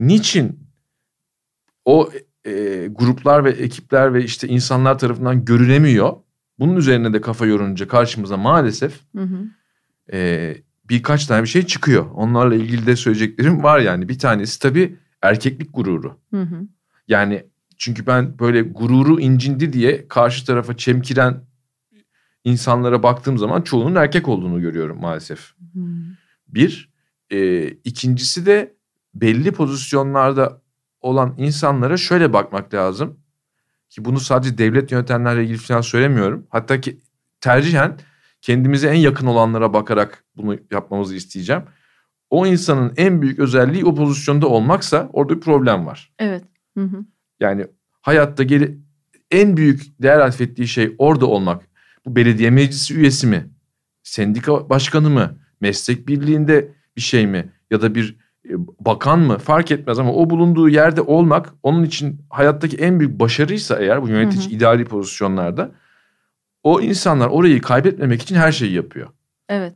niçin o e, gruplar ve ekipler ve işte insanlar tarafından görünemiyor. Bunun üzerine de kafa yorunca karşımıza maalesef Hı hı. e, birkaç tane bir şey çıkıyor. Onlarla ilgili de söyleyeceklerim var yani. Bir tanesi tabii erkeklik gururu. Hı hı. Yani çünkü ben böyle gururu incindi diye karşı tarafa çemkiren insanlara baktığım zaman çoğunun erkek olduğunu görüyorum maalesef. Hı. Bir. E, ikincisi de belli pozisyonlarda olan insanlara şöyle bakmak lazım. Ki bunu sadece devlet yönetenlerle ilgili falan söylemiyorum. Hatta ki tercihen kendimize en yakın olanlara bakarak bunu yapmamızı isteyeceğim. O insanın en büyük özelliği o pozisyonda olmaksa orada bir problem var. Evet. Hı hı. Yani hayatta geri, en büyük değer atfettiği şey orada olmak. Bu belediye meclisi üyesi mi? Sendika başkanı mı? Meslek birliğinde bir şey mi? Ya da bir bakan mı? Fark etmez ama o bulunduğu yerde olmak onun için hayattaki en büyük başarıysa eğer bu yönetici Hı hı. idari pozisyonlarda o insanlar orayı kaybetmemek için her şeyi yapıyor. Evet.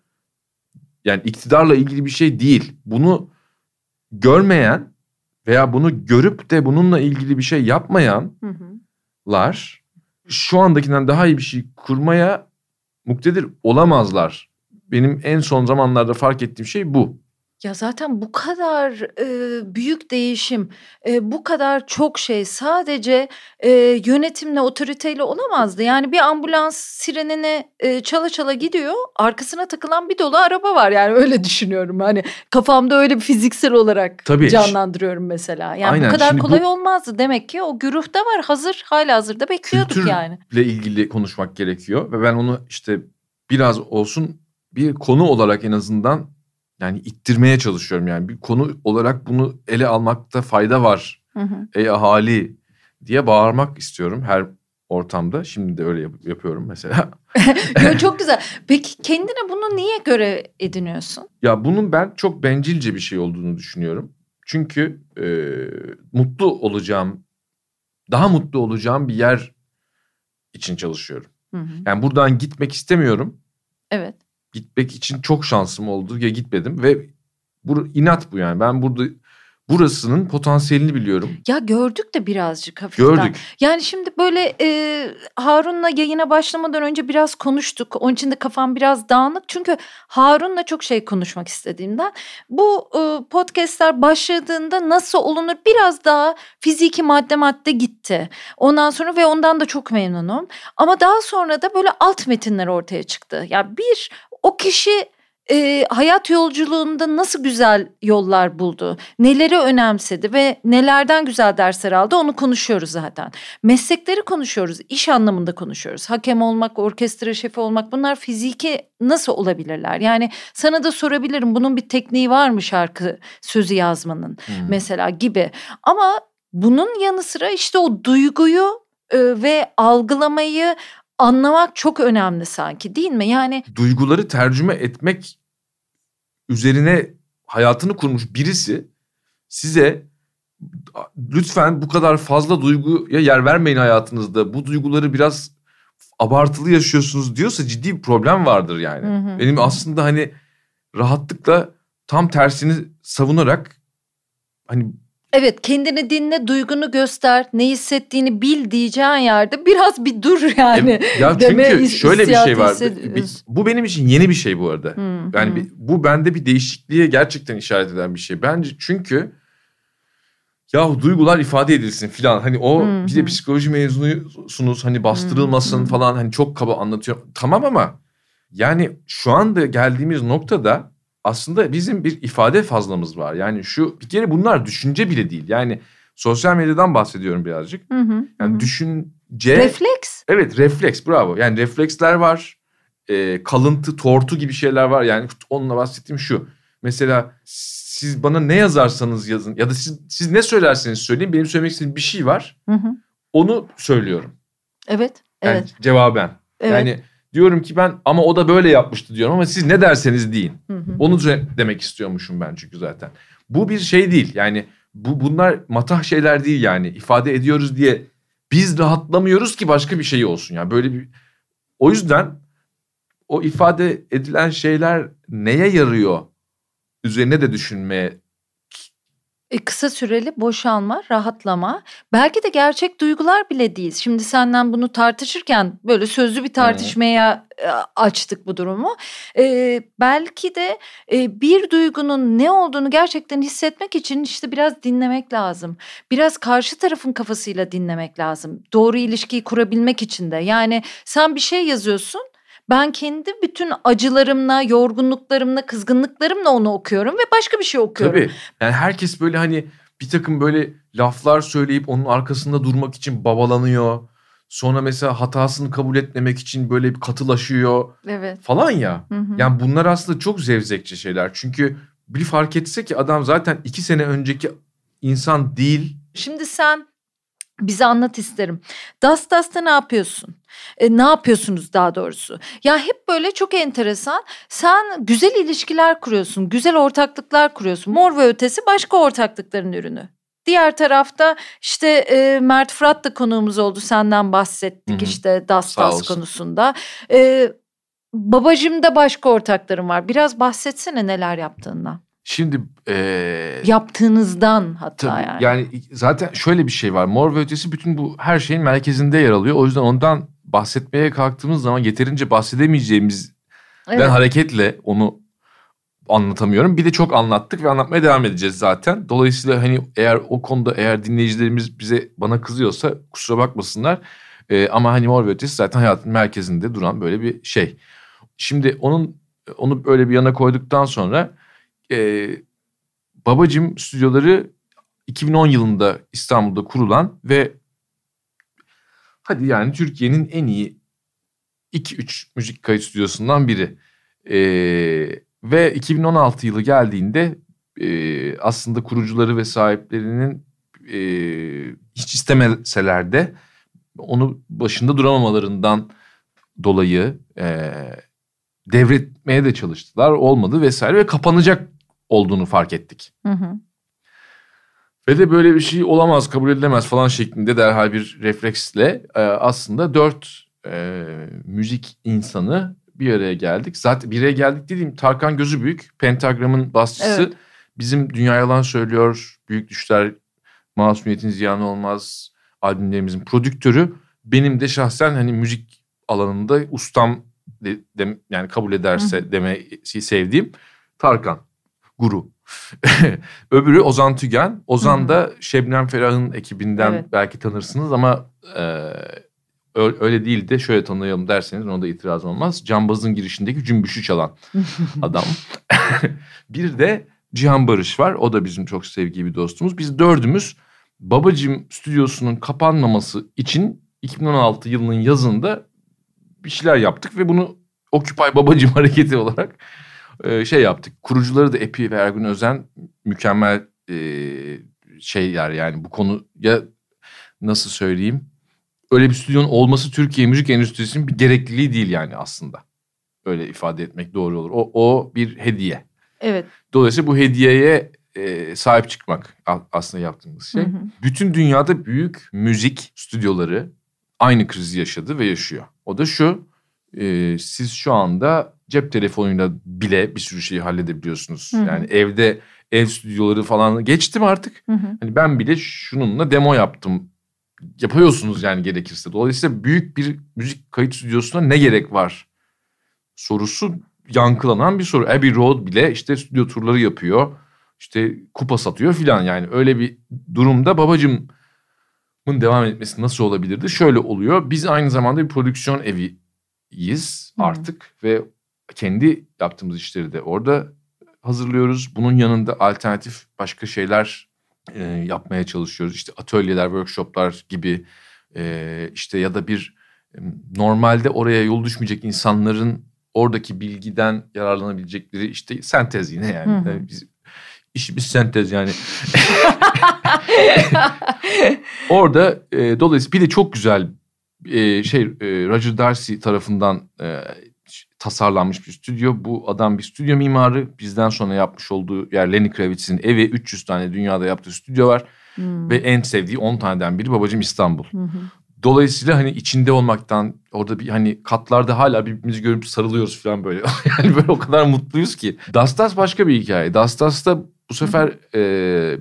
Yani iktidarla ilgili bir şey değil. Bunu görmeyen veya bunu görüp de bununla ilgili bir şey yapmayan Hı hı. lar şu andakinden daha iyi bir şey kurmaya muktedir olamazlar. Benim en son zamanlarda fark ettiğim şey bu. Ya zaten bu kadar e, büyük değişim, e, bu kadar çok şey sadece e, yönetimle, otoriteyle olamazdı. Yani bir ambulans sirenine e, çala çala gidiyor, arkasına takılan bir dolu araba var. Yani öyle düşünüyorum. Hani kafamda öyle bir fiziksel olarak Tabii. canlandırıyorum mesela. Yani Aynen. bu kadar Şimdi bu- kolay olmazdı. Demek ki o güruhta var, hazır, hala hazırda bekliyorduk Kültürle yani. ilgili konuşmak gerekiyor ve ben onu işte biraz olsun bir konu olarak en azından yani ittirmeye çalışıyorum yani bir konu olarak bunu ele almakta fayda var. Hı hı. Ey ahali diye bağırmak istiyorum her ortamda. Şimdi de öyle yap- yapıyorum mesela. Yo, çok güzel. Peki kendine bunu niye göre ediniyorsun? Ya bunun ben çok bencilce bir şey olduğunu düşünüyorum. Çünkü e, mutlu olacağım, daha mutlu olacağım bir yer için çalışıyorum. Hı hı. Yani buradan gitmek istemiyorum. Evet. Gitmek için çok şansım oldu ya gitmedim ve bu inat bu yani. Ben burada burasının potansiyelini biliyorum. Ya gördük de birazcık hafiften. Gördük. Yani şimdi böyle e, Harun'la yayına başlamadan önce biraz konuştuk. Onun için de kafam biraz dağınık. Çünkü Harun'la çok şey konuşmak istediğimden. Bu e, podcastler başladığında nasıl olunur biraz daha fiziki madde madde gitti. Ondan sonra ve ondan da çok memnunum. Ama daha sonra da böyle alt metinler ortaya çıktı. Ya bir o kişi e, hayat yolculuğunda nasıl güzel yollar buldu, neleri önemsedi ve nelerden güzel dersler aldı onu konuşuyoruz zaten. Meslekleri konuşuyoruz, iş anlamında konuşuyoruz. Hakem olmak, orkestra şefi olmak bunlar fiziki nasıl olabilirler? Yani sana da sorabilirim bunun bir tekniği var mı şarkı sözü yazmanın Hmm. mesela gibi. Ama bunun yanı sıra işte o duyguyu e, ve algılamayı anlamak çok önemli sanki değil mi? Yani Duyguları tercüme etmek üzerine hayatını kurmuş birisi size lütfen bu kadar fazla duyguya yer vermeyin hayatınızda. Bu duyguları biraz abartılı yaşıyorsunuz diyorsa ciddi bir problem vardır yani. Hı hı. Benim aslında hani rahatlıkla tam tersini savunarak hani Evet kendini dinle, duygunu göster, ne hissettiğini bil diyeceğin yerde biraz bir dur yani. E, ya deme çünkü şöyle bir şey var. Bir- bu benim için yeni bir şey bu arada. Hı, Yani bir- bu bende bir değişikliğe gerçekten işaret eden bir şey. Bence çünkü ya duygular ifade edilsin filan. Hani o Hı, bir de hı. psikoloji mezunusunuz hani bastırılmasın Hı, hı. falan hani çok kaba anlatıyor. Tamam ama yani şu anda geldiğimiz noktada aslında bizim bir ifade fazlamız var. Yani şu bir kere bunlar düşünce bile değil. Yani sosyal medyadan bahsediyorum birazcık. Hı hı, Yani hı. düşünce Refleks. Evet refleks bravo. Yani refleksler var. E, kalıntı, tortu gibi şeyler var. Yani onunla bahsettiğim şu. Mesela siz bana ne yazarsanız yazın ya da siz, siz ne söylerseniz söyleyin benim söylemek istediğim bir şey var. Hı hı. Onu söylüyorum. Evet, Yani evet. cevaben. evet. Yani diyorum ki ben ama o da böyle yapmıştı diyorum ama siz ne derseniz deyin. Hı hı. Onu de- demek istiyormuşum ben çünkü zaten. Bu bir şey değil. Yani bu bunlar matah şeyler değil yani. ifade ediyoruz diye biz rahatlamıyoruz ki başka bir şey olsun. Yani böyle bir o yüzden o ifade edilen şeyler neye yarıyor üzerine de düşünmeye kısa süreli boşalma, rahatlama. Belki de gerçek duygular bile değil. Şimdi senden bunu tartışırken böyle sözlü bir tartışmaya e, açtık bu durumu. E, belki de e, bir duygunun ne olduğunu gerçekten hissetmek için işte biraz dinlemek lazım. Biraz karşı tarafın kafasıyla dinlemek lazım. Doğru ilişkiyi kurabilmek için de. Yani sen bir şey yazıyorsun ben kendi bütün acılarımla, yorgunluklarımla, kızgınlıklarımla onu okuyorum ve başka bir şey okuyorum. Tabii. Yani herkes böyle hani bir takım böyle laflar söyleyip onun arkasında durmak için babalanıyor. Sonra mesela hatasını kabul etmemek için böyle bir katılaşıyor Evet. falan ya. Hı hı. Yani bunlar aslında çok zevzekçe şeyler. Çünkü bir fark etse ki adam zaten iki sene önceki insan değil. Şimdi sen bize anlat isterim. Das Das'ta ne yapıyorsun? E, ne yapıyorsunuz daha doğrusu? Ya hep böyle çok enteresan. Sen güzel ilişkiler kuruyorsun, güzel ortaklıklar kuruyorsun. Mor ve ötesi başka ortaklıkların ürünü. Diğer tarafta işte e, Mert Fırat da konuğumuz oldu. Senden bahsettik Hı hı. işte Das Sağ Das olsun. konusunda. E, babacığımda başka ortaklarım var. Biraz bahsetsene neler yaptığından. Şimdi eee Yaptığınızdan hatta Tabii, yani. yani. zaten şöyle bir şey var. Mor ve ötesi bütün bu her şeyin merkezinde yer alıyor. O yüzden ondan bahsetmeye kalktığımız zaman yeterince bahsedemeyeceğimizden Evet. hareketle onu anlatamıyorum. Bir de çok anlattık ve anlatmaya devam edeceğiz zaten. Dolayısıyla hani eğer o konuda eğer dinleyicilerimiz bize bana kızıyorsa kusura bakmasınlar. Ee, ama hani Mor ve Ötesi zaten hayatın merkezinde duran böyle bir şey. Şimdi onun onu böyle bir yana koyduktan sonra e, Babacım stüdyoları 2010 yılında İstanbul'da kurulan ve hadi yani Türkiye'nin en iyi 2-3 müzik kayıt stüdyosundan biri. Ee, ve 2016 yılı geldiğinde e, aslında kurucuları ve sahiplerinin e, hiç istemeseler de onu başında duramamalarından dolayı e, devretmeye de çalıştılar. Olmadı vesaire ve kapanacak olduğunu fark ettik. Hı hı. Ve de böyle bir şey olamaz, kabul edilemez falan şeklinde derhal bir refleksle e, aslında dört e, müzik insanı bir araya geldik. Zaten bir araya geldik dediğim Tarkan Gözü Büyük, Pentagram'ın basçısı. Evet. Bizim Dünya Yalan Söylüyor, Büyük Düşler, Masumiyetin Ziyanı Olmaz albümlerimizin prodüktörü. Benim de şahsen hani müzik alanında ustam de, de- yani kabul ederse demeyi sevdiğim Tarkan, guru. Öbürü Ozan Tügen. Ozan da Şebnem Ferah'ın ekibinden Evet. belki tanırsınız ama e, öyle değil de şöyle tanıyalım derseniz ona da itiraz olmaz. Cambaz'ın girişindeki cümbüşü çalan adam. bir de Cihan Barış var. O da bizim çok sevgili bir dostumuz. Biz dördümüz Babacım stüdyosunun kapanmaması için 2016 yılının yazında bir şeyler yaptık ve bunu Occupy Babacım hareketi olarak e, şey yaptık. Kurucuları da Epi ve Ergun Özen mükemmel e, şeyler yani bu konu ya nasıl söyleyeyim öyle bir stüdyonun olması Türkiye müzik endüstrisinin bir gerekliliği değil yani aslında. Öyle ifade etmek doğru olur. O, o bir hediye. Evet. Dolayısıyla bu hediyeye e, sahip çıkmak aslında yaptığımız şey. Hı hı. Bütün dünyada büyük müzik stüdyoları aynı krizi yaşadı ve yaşıyor. O da şu, e, siz şu anda cep telefonuyla bile bir sürü şeyi halledebiliyorsunuz. Hı hı. Yani evde ev stüdyoları falan geçtim artık. Hı hı. Hani ben bile şununla demo yaptım. Yapıyorsunuz yani gerekirse. Dolayısıyla büyük bir müzik kayıt stüdyosuna ne gerek var sorusu yankılanan bir soru. Abbey Road bile işte stüdyo turları yapıyor. İşte kupa satıyor filan yani öyle bir durumda babacımın devam etmesi nasıl olabilirdi? Şöyle oluyor. Biz aynı zamanda bir prodüksiyon eviyiz artık ve kendi yaptığımız işleri de orada hazırlıyoruz. Bunun yanında alternatif başka şeyler e, yapmaya çalışıyoruz. İşte atölyeler, workshoplar gibi e, işte ya da bir normalde oraya yol düşmeyecek insanların oradaki bilgiden yararlanabilecekleri işte sentez yine yani. Hı hı. E, Biz, işimiz sentez yani. Orada e, dolayısıyla bir de çok güzel e, şey e, Roger Darcy tarafından e, tasarlanmış bir stüdyo. Bu adam bir stüdyo mimarı. Bizden sonra yapmış olduğu yer Lenny Kravitz'in evi 300 tane dünyada yaptığı stüdyo var. Hmm. Ve en sevdiği 10 taneden biri babacım İstanbul. Hı. Dolayısıyla hani içinde olmaktan orada bir hani katlarda hala birbirimizi görüp sarılıyoruz falan böyle. yani böyle o kadar mutluyuz ki. Dastas başka bir hikaye. Dastas'ta bu sefer e,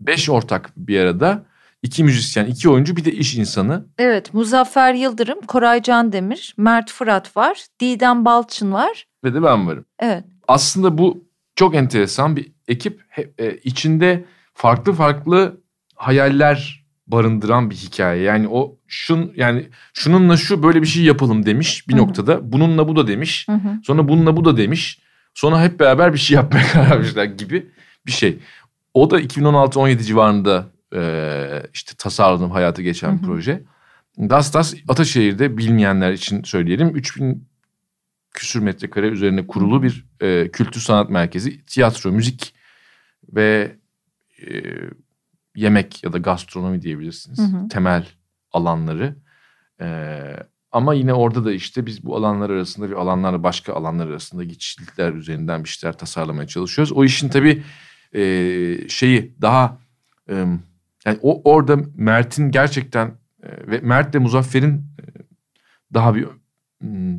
beş ortak bir arada. İki müzisyen, iki oyuncu bir de iş insanı. Evet Muzaffer Yıldırım, Koray Can Demir, Mert Fırat var, Didem Balçın var. Ve de ben varım. Evet. Aslında bu çok enteresan bir ekip. E, içinde farklı farklı hayaller barındıran bir hikaye. Yani o şun yani şununla şu böyle bir şey yapalım demiş bir Hı-hı. noktada. Bununla bu da demiş. Hı-hı. Sonra bununla bu da demiş. Sonra hep beraber bir şey yapmaya karar vermişler gibi bir şey. O da 2016-17 civarında e, işte tasarladım hayata geçen Hı-hı. proje. Dastas Ataşehir'de bilmeyenler için söyleyelim. 3000 küsür metrekare üzerine kurulu bir e, kültür sanat merkezi. Tiyatro, müzik ve e, yemek ya da gastronomi diyebilirsiniz. Hı hı. Temel alanları. Ee, ama yine orada da işte biz bu alanlar arasında bir alanlarla başka alanlar arasında geçişlikler üzerinden bir şeyler tasarlamaya çalışıyoruz. O işin tabii e, şeyi daha e, yani o orada Mert'in gerçekten e, ve Mert'le Muzaffer'in e, daha bir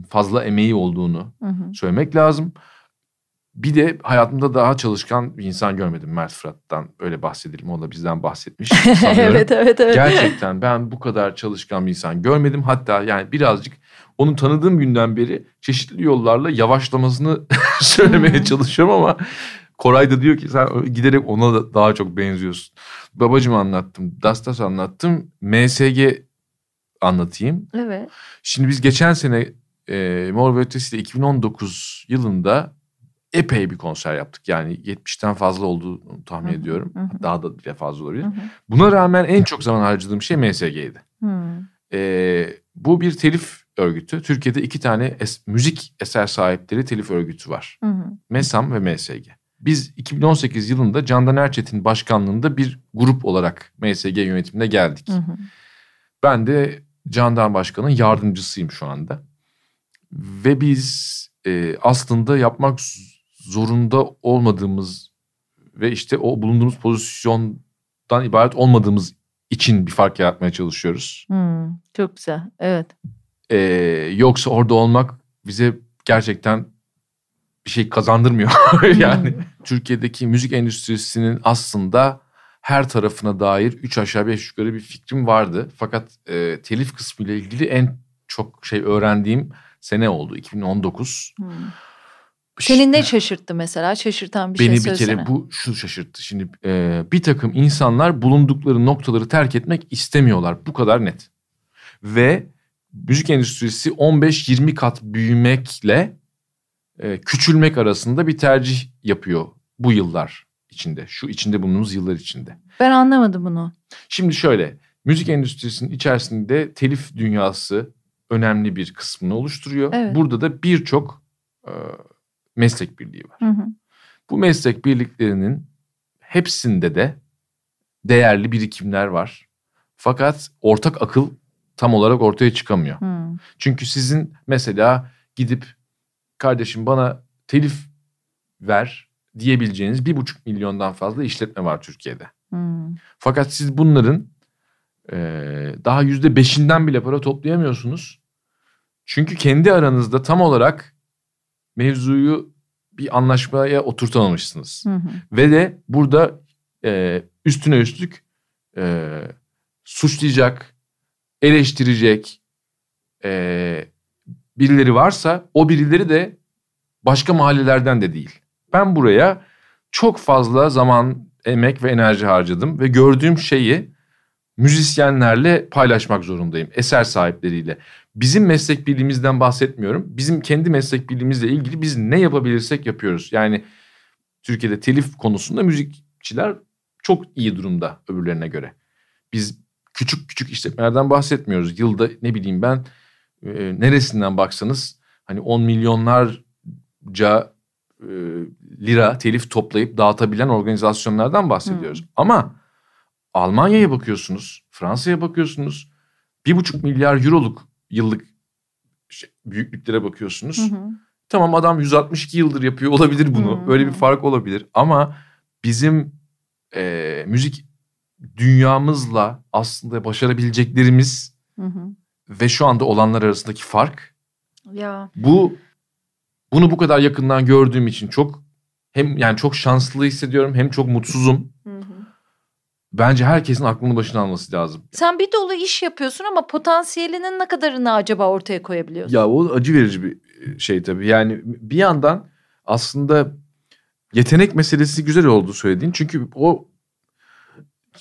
fazla emeği olduğunu hı hı. söylemek lazım. Bir de hayatımda daha çalışkan bir insan görmedim Mert Fırat'tan. Öyle bahsedelim. O da bizden bahsetmiş evet evet evet. Gerçekten ben bu kadar çalışkan bir insan görmedim. Hatta yani birazcık onu tanıdığım günden beri çeşitli yollarla yavaşlamasını söylemeye hmm. çalışıyorum ama Koray da diyor ki sen giderek ona da daha çok benziyorsun. Babacım anlattım, Dastas anlattım, MSG anlatayım. Evet. Şimdi biz geçen sene e, Mor ve Ötesi 2019 yılında epey bir konser yaptık. Yani 70'ten fazla olduğunu tahmin Hı-hı. ediyorum. Hı-hı. Daha da bile fazla olabilir. Hı-hı. Buna rağmen en çok zaman harcadığım şey MSG'ydi. Ee, bu bir telif örgütü. Türkiye'de iki tane es- müzik eser sahipleri telif örgütü var. Hı-hı. MESAM ve MSG. Biz 2018 yılında Candan Erçetin başkanlığında bir grup olarak MSG yönetimine geldik. Hı-hı. Ben de Candan Başkan'ın yardımcısıyım şu anda. Ve biz e, aslında yapmak zorunda olmadığımız ve işte o bulunduğumuz pozisyondan ibaret olmadığımız için bir fark yaratmaya çalışıyoruz. Hmm, çok güzel, evet. Ee, yoksa orada olmak bize gerçekten bir şey kazandırmıyor. yani hmm. Türkiye'deki müzik endüstrisinin aslında her tarafına dair üç aşağı beş yukarı bir fikrim vardı. Fakat e, telif kısmı ile ilgili en çok şey öğrendiğim sene oldu 2019. Hmm. Seni ne şaşırttı mesela? Şaşırtan bir Beni şey söylesene. Beni bir kere bu şu şaşırttı. Şimdi e, bir takım insanlar bulundukları noktaları terk etmek istemiyorlar. Bu kadar net. Ve müzik endüstrisi 15-20 kat büyümekle e, küçülmek arasında bir tercih yapıyor bu yıllar içinde. Şu içinde bulunduğumuz yıllar içinde. Ben anlamadım bunu. Şimdi şöyle. Müzik endüstrisinin içerisinde telif dünyası önemli bir kısmını oluşturuyor. Evet. Burada da birçok e, meslek birliği var. Hı hı. Bu meslek birliklerinin hepsinde de değerli birikimler var. Fakat ortak akıl tam olarak ortaya çıkamıyor. Hı. Çünkü sizin mesela gidip kardeşim bana telif ver diyebileceğiniz bir buçuk milyondan fazla işletme var Türkiye'de. Hı. Fakat siz bunların e, daha yüzde beşinden bile para toplayamıyorsunuz. Çünkü kendi aranızda tam olarak mevzuyu bir anlaşmaya oturtamamışsınız. Hı hı. Ve de burada e, üstüne üstlük e, suçlayacak, eleştirecek e, birileri varsa o birileri de başka mahallelerden de değil. Ben buraya çok fazla zaman, emek ve enerji harcadım ve gördüğüm şeyi müzisyenlerle paylaşmak zorundayım. Eser sahipleriyle. Bizim meslek birliğimizden bahsetmiyorum. Bizim kendi meslek birliğimizle ilgili biz ne yapabilirsek yapıyoruz. Yani Türkiye'de telif konusunda müzikçiler çok iyi durumda öbürlerine göre. Biz küçük küçük işletmelerden bahsetmiyoruz. Yılda ne bileyim ben e, neresinden baksanız hani 10 milyonlarca e, lira telif toplayıp dağıtabilen organizasyonlardan bahsediyoruz. Hmm. Ama Almanya'ya bakıyorsunuz, Fransa'ya bakıyorsunuz. Bir buçuk milyar euroluk yıllık şey, büyüklüklere bakıyorsunuz. Hı hı. Tamam adam 162 yıldır yapıyor olabilir bunu. Hı Öyle bir fark olabilir. Ama bizim e, müzik dünyamızla aslında başarabileceklerimiz hı hı. Ve şu anda olanlar arasındaki fark. Ya. Bu bunu bu kadar yakından gördüğüm için çok hem yani çok şanslı hissediyorum hem çok mutsuzum. Hı hı. bence herkesin aklını başına alması lazım. Sen bir dolu iş yapıyorsun ama potansiyelinin ne kadarını acaba ortaya koyabiliyorsun? Ya o acı verici bir şey tabii. Yani bir yandan aslında yetenek meselesi güzel oldu söylediğin. Çünkü o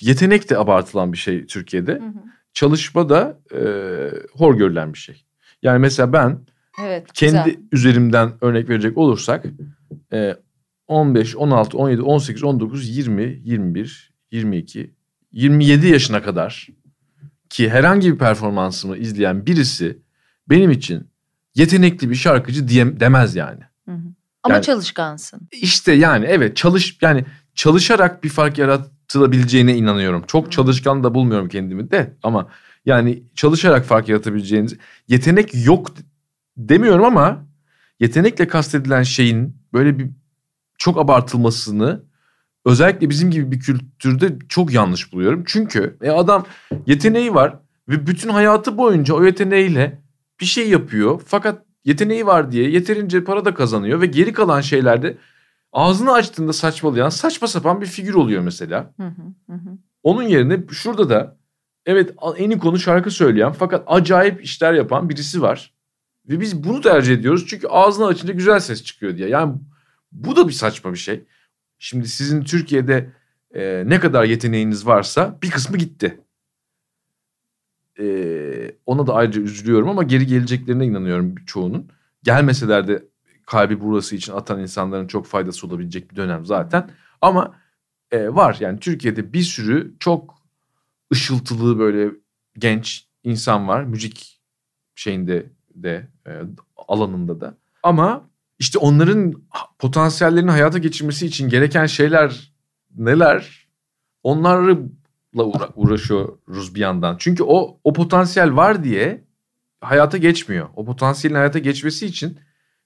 yetenek de abartılan bir şey Türkiye'de. Hı hı. Çalışma da e, hor görülen bir şey. Yani mesela ben Evet, kendi güzel. üzerimden örnek verecek olursak e, 15, 16, 17, 18, 19, 20, 21, 22, 27 yaşına kadar ki herhangi bir performansımı izleyen birisi benim için yetenekli bir şarkıcı diye, demez yani. Hı hı. Ama Yani- çalışkansın. İşte yani evet çalış yani çalışarak bir fark yaratılabileceğine inanıyorum. Çok çalışkan da bulmuyorum kendimi de ama yani çalışarak fark yaratabileceğiniz yetenek yok demiyorum ama yetenekle kastedilen şeyin böyle bir çok abartılmasını özellikle bizim gibi bir kültürde çok yanlış buluyorum. Çünkü e, adam yeteneği var ve bütün hayatı boyunca o yeteneğiyle bir şey yapıyor. Fakat yeteneği var diye yeterince para da kazanıyor ve geri kalan şeylerde ağzını açtığında saçmalayan saçma sapan bir figür oluyor mesela. Hı hı, hı. Onun yerine şurada da evet en iyi konu şarkı söyleyen fakat acayip işler yapan birisi var. Ve biz bunu tercih ediyoruz çünkü ağzını açınca güzel ses çıkıyor diye. Yani bu da bir saçma bir şey. Şimdi sizin Türkiye'de e, ne kadar yeteneğiniz varsa bir kısmı gitti. E, ona da ayrıca üzülüyorum ama geri geleceklerine inanıyorum çoğunun. Gelmeseler de kalbi burası için atan insanların çok faydası olabilecek bir dönem zaten. Ama e, var yani Türkiye'de bir sürü çok ışıltılı böyle genç insan var. Müzik şeyinde de e, alanında da. Ama işte onların potansiyellerini hayata geçirmesi için gereken şeyler neler? Onlarla uğra- uğraşıyoruz bir yandan. Çünkü o o potansiyel var diye hayata geçmiyor. O potansiyelin hayata geçmesi için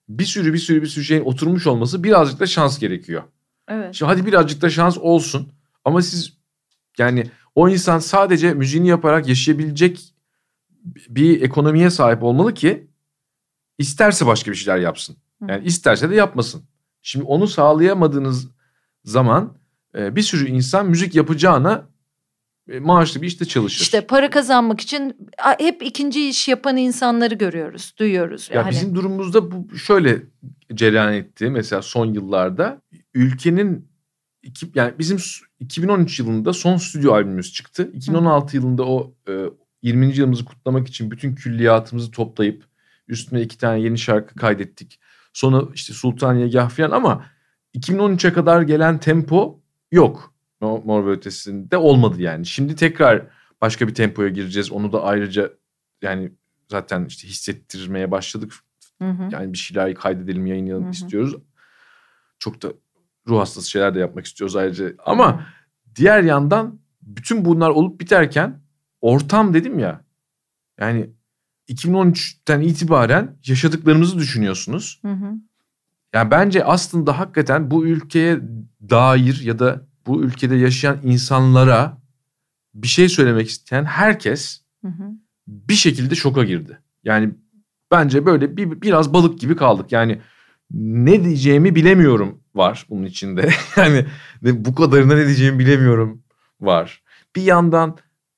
bir sürü bir sürü bir sürü şeyin oturmuş olması birazcık da şans gerekiyor. Evet. Şimdi hadi birazcık da şans olsun ama siz yani o insan sadece müziğini yaparak yaşayabilecek bir ekonomiye sahip olmalı ki isterse başka bir şeyler yapsın. Yani isterse de yapmasın. Şimdi onu sağlayamadığınız zaman e, bir sürü insan müzik yapacağına maaşlı bir işte çalışır. İşte para kazanmak için hep ikinci iş yapan insanları görüyoruz, duyuyoruz. Ya Yani. bizim durumumuzda bu şöyle cereyan etti mesela son yıllarda ülkenin iki, yani bizim s- 2013 yılında son stüdyo albümümüz çıktı. 2016 yılında o e, 20. yılımızı kutlamak için bütün külliyatımızı toplayıp üstüne iki tane yeni şarkı kaydettik. Sonra işte Sultaniye Gah falan ama 2013'e kadar gelen tempo yok. Mor, ve Ötesi'nde olmadı yani. Şimdi tekrar başka bir tempoya gireceğiz. Onu da ayrıca yani zaten işte hissettirmeye başladık. Hı hı. Yani bir şeyler kaydedelim, yayınlayalım Hı hı. istiyoruz. Çok da ruh hastası şeyler de yapmak istiyoruz ayrıca. Ama diğer yandan bütün bunlar olup biterken ortam dedim ya. Yani 2013'ten itibaren yaşadıklarımızı düşünüyorsunuz. Hı hı. Yani bence aslında hakikaten bu ülkeye dair ya da bu ülkede yaşayan insanlara bir şey söylemek isteyen herkes Hı hı. bir şekilde şoka girdi. Yani bence böyle bir, biraz balık gibi kaldık. Yani ne diyeceğimi bilemiyorum var bunun içinde. yani bu kadarına ne diyeceğimi bilemiyorum var. Bir yandan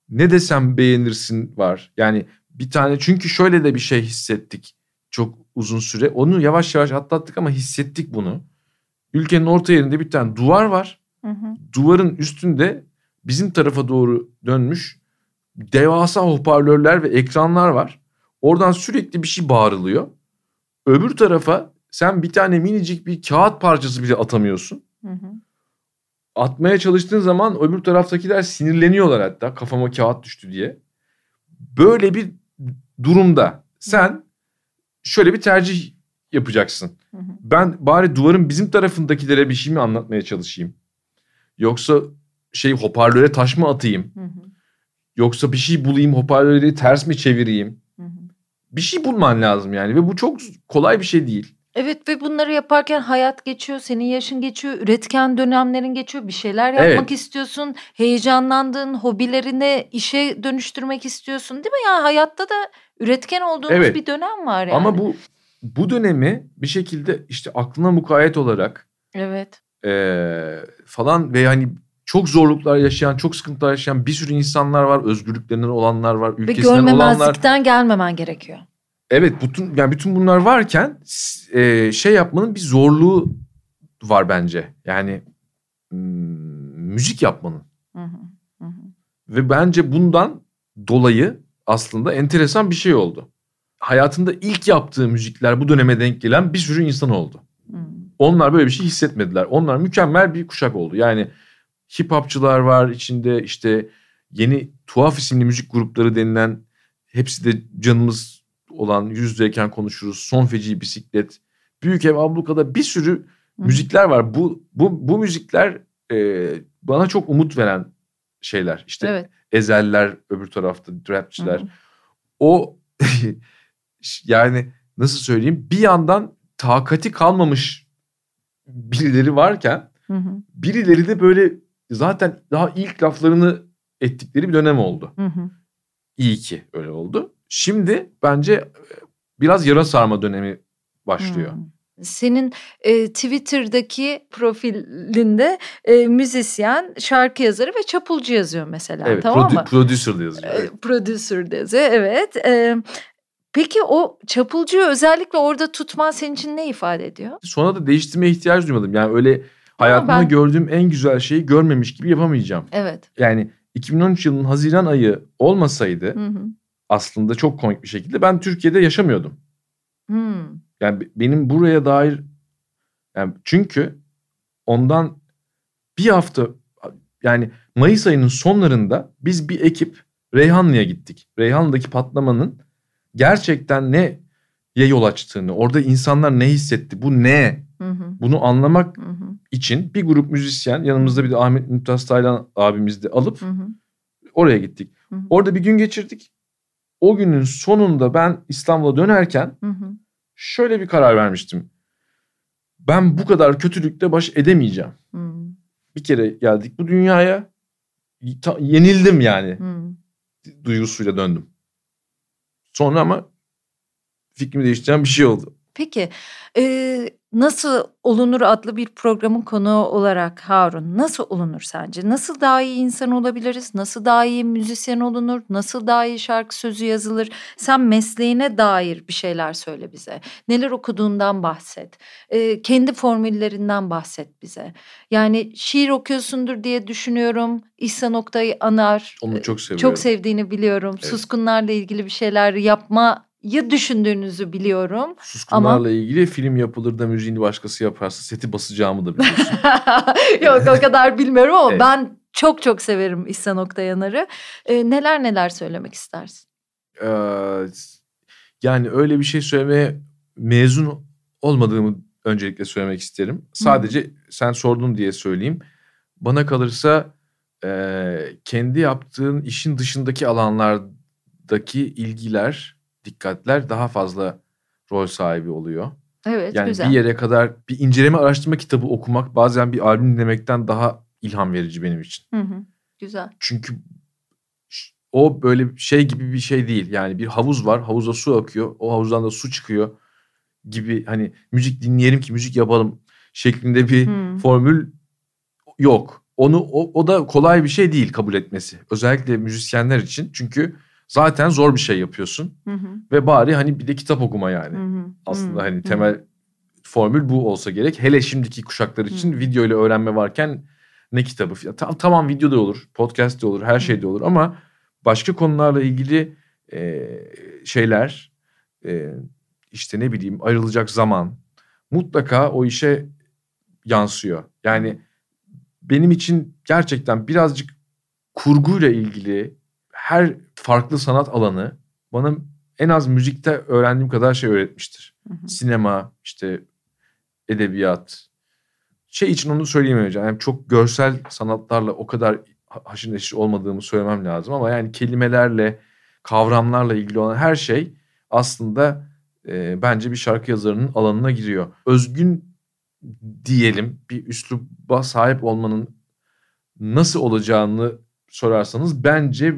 ne desem beğenirsin var. Yani bir tane çünkü şöyle de bir şey hissettik çok uzun süre. Onu yavaş yavaş atlattık ama hissettik bunu. Ülkenin orta yerinde bir tane duvar var. Hı hı. Duvarın üstünde bizim tarafa doğru dönmüş devasa hoparlörler ve ekranlar var. Oradan sürekli bir şey bağırılıyor. Öbür tarafa sen bir tane minicik bir kağıt parçası bile atamıyorsun. Hı hı. Atmaya çalıştığın zaman öbür taraftakiler sinirleniyorlar hatta kafama kağıt düştü diye. Böyle bir durumda sen şöyle bir tercih yapacaksın. Hı hı. Ben bari duvarın bizim tarafındakilere bir şey mi anlatmaya çalışayım? Yoksa şey hoparlöre taş mı atayım? Hı hı. Yoksa bir şey bulayım hoparlörleri ters mi çevireyim? Hı hı. Bir şey bulman lazım yani ve bu çok kolay bir şey değil. Evet ve bunları yaparken hayat geçiyor, senin yaşın geçiyor, üretken dönemlerin geçiyor, bir şeyler yapmak Evet. istiyorsun, heyecanlandığın hobilerini işe dönüştürmek istiyorsun değil mi? Yani hayatta da üretken olduğumuz Evet. bir dönem var yani. Ama bu bu dönemi bir şekilde işte aklına mukayyet olarak Evet. Eee, falan ve hani çok zorluklar yaşayan, çok sıkıntılar yaşayan bir sürü insanlar var. Özgürlüklerinden olanlar var, Ve ülkesinden olanlar. görmemezlikten gelmemen gerekiyor. Evet, bütün yani bütün bunlar varken e, şey yapmanın bir zorluğu var bence. Yani müzik yapmanın. Hı, hı hı. Ve bence bundan dolayı aslında enteresan bir şey oldu. Hayatında ilk yaptığı müzikler bu döneme denk gelen bir sürü insan oldu. Hı. Onlar böyle bir şey hissetmediler. Onlar mükemmel bir kuşak oldu. Yani hip hopçılar var içinde işte yeni tuhaf isimli müzik grupları denilen hepsi de canımız olan yüz yüzeyken konuşuruz. Son feci bisiklet, büyük ev ablukada bir sürü Hı. müzikler var. Bu bu bu müzikler e, bana çok umut veren şeyler. İşte Evet. ezeller öbür tarafta rapçiler. Hı. O yani nasıl söyleyeyim bir yandan takati kalmamış birileri varken Hı hı, birileri de böyle zaten daha ilk laflarını ettikleri bir dönem oldu. hı hı. İyi ki öyle oldu. Şimdi bence e, biraz yara sarma dönemi başlıyor. Hmm. Senin e, Twitter'daki profilinde e, müzisyen, şarkı yazarı ve çapulcu yazıyor mesela. Evet, tamam produ- mı? producer de yazıyor. E, Producer de yazıyor, evet. E, peki o çapulcuyu özellikle orada tutman senin için ne ifade ediyor? Sonra da değiştirmeye ihtiyaç duymadım. Yani öyle hayatımda ben- gördüğüm en güzel şeyi görmemiş gibi yapamayacağım. Evet. Yani 2013 yılının Haziran ayı olmasaydı Hı hı. aslında çok komik bir şekilde ben Türkiye'de yaşamıyordum. Hmm. Yani be- benim buraya dair yani çünkü ondan bir hafta yani Mayıs ayının sonlarında biz bir ekip Reyhanlı'ya gittik. Reyhanlı'daki patlamanın gerçekten neye yol açtığını, orada insanlar ne hissetti, bu ne? Hı hı. Bunu anlamak Hı hı. için bir grup müzisyen yanımızda bir de Ahmet Mümtaz Taylan abimiz de alıp Hı hı. oraya gittik. Hı hı. Orada bir gün geçirdik. O günün sonunda ben İstanbul'a dönerken Hı hı. şöyle bir karar vermiştim. Ben bu kadar kötülükle baş edemeyeceğim. Hı Bir kere geldik bu dünyaya. yenildim yani hı. duygusuyla döndüm. Sonra ama fikrimi değiştiren bir şey oldu. Peki e, nasıl olunur adlı bir programın konuğu olarak Harun nasıl olunur sence? Nasıl daha iyi insan olabiliriz? Nasıl daha iyi müzisyen olunur? Nasıl daha iyi şarkı sözü yazılır? Sen mesleğine dair bir şeyler söyle bize. Neler okuduğundan bahset. E, kendi formüllerinden bahset bize. Yani şiir okuyorsundur diye düşünüyorum. İhsan Oktay'ı anar. Onu çok seviyorum. Çok sevdiğini biliyorum. Evet. Suskunlarla ilgili bir şeyler yapmayı düşündüğünüzü biliyorum. Suskunlarla ilgili film yapılır da müziğini başkası yaparsa seti basacağımı da biliyorsun. Yok o kadar bilmiyorum ama Evet. ben çok çok severim İhsan Oktayanar'ı. Ee, neler neler söylemek istersin? Ee, yani öyle bir şey söylemeye mezun olmadığımı öncelikle söylemek isterim. Sadece sen sordun diye söyleyeyim. Bana kalırsa e, kendi yaptığın işin dışındaki alanlardaki ilgiler, dikkatler daha fazla rol sahibi oluyor. Evet Yani güzel. bir yere kadar bir inceleme araştırma kitabı okumak bazen bir albüm dinlemekten daha ilham verici benim için. Hı hı, güzel. Çünkü o böyle şey gibi bir şey değil. Yani bir havuz var. Havuzda su akıyor. O havuzdan da su çıkıyor gibi hani müzik dinleyelim ki müzik yapalım şeklinde bir Hmm. formül yok. Onu o, o da kolay bir şey değil kabul etmesi. Özellikle müzisyenler için. Çünkü zaten zor bir şey yapıyorsun Hı hı, ve bari hani bir de kitap okuma yani. hı hı, Aslında hı, hani hı. temel formül bu olsa gerek. Hele şimdiki kuşaklar için Hı. video ile öğrenme varken ne kitabı? Ya, tam, tamam video da olur, podcast de olur, her şey de olur ama başka konularla ilgili e, şeyler e, işte ne bileyim ayrılacak zaman mutlaka o işe yansıyor. Yani benim için gerçekten birazcık kurguyla ilgili her farklı sanat alanı bana en az müzikte öğrendiğim kadar şey öğretmiştir. Hı hı. Sinema, işte edebiyat. Şey için onu söyleyemeyeceğim. Yani çok görsel sanatlarla o kadar ha- haşır neşir olmadığımı söylemem lazım ama yani kelimelerle, kavramlarla ilgili olan her şey aslında e, bence bir şarkı yazarının alanına giriyor. Özgün diyelim bir üsluba sahip olmanın nasıl olacağını sorarsanız bence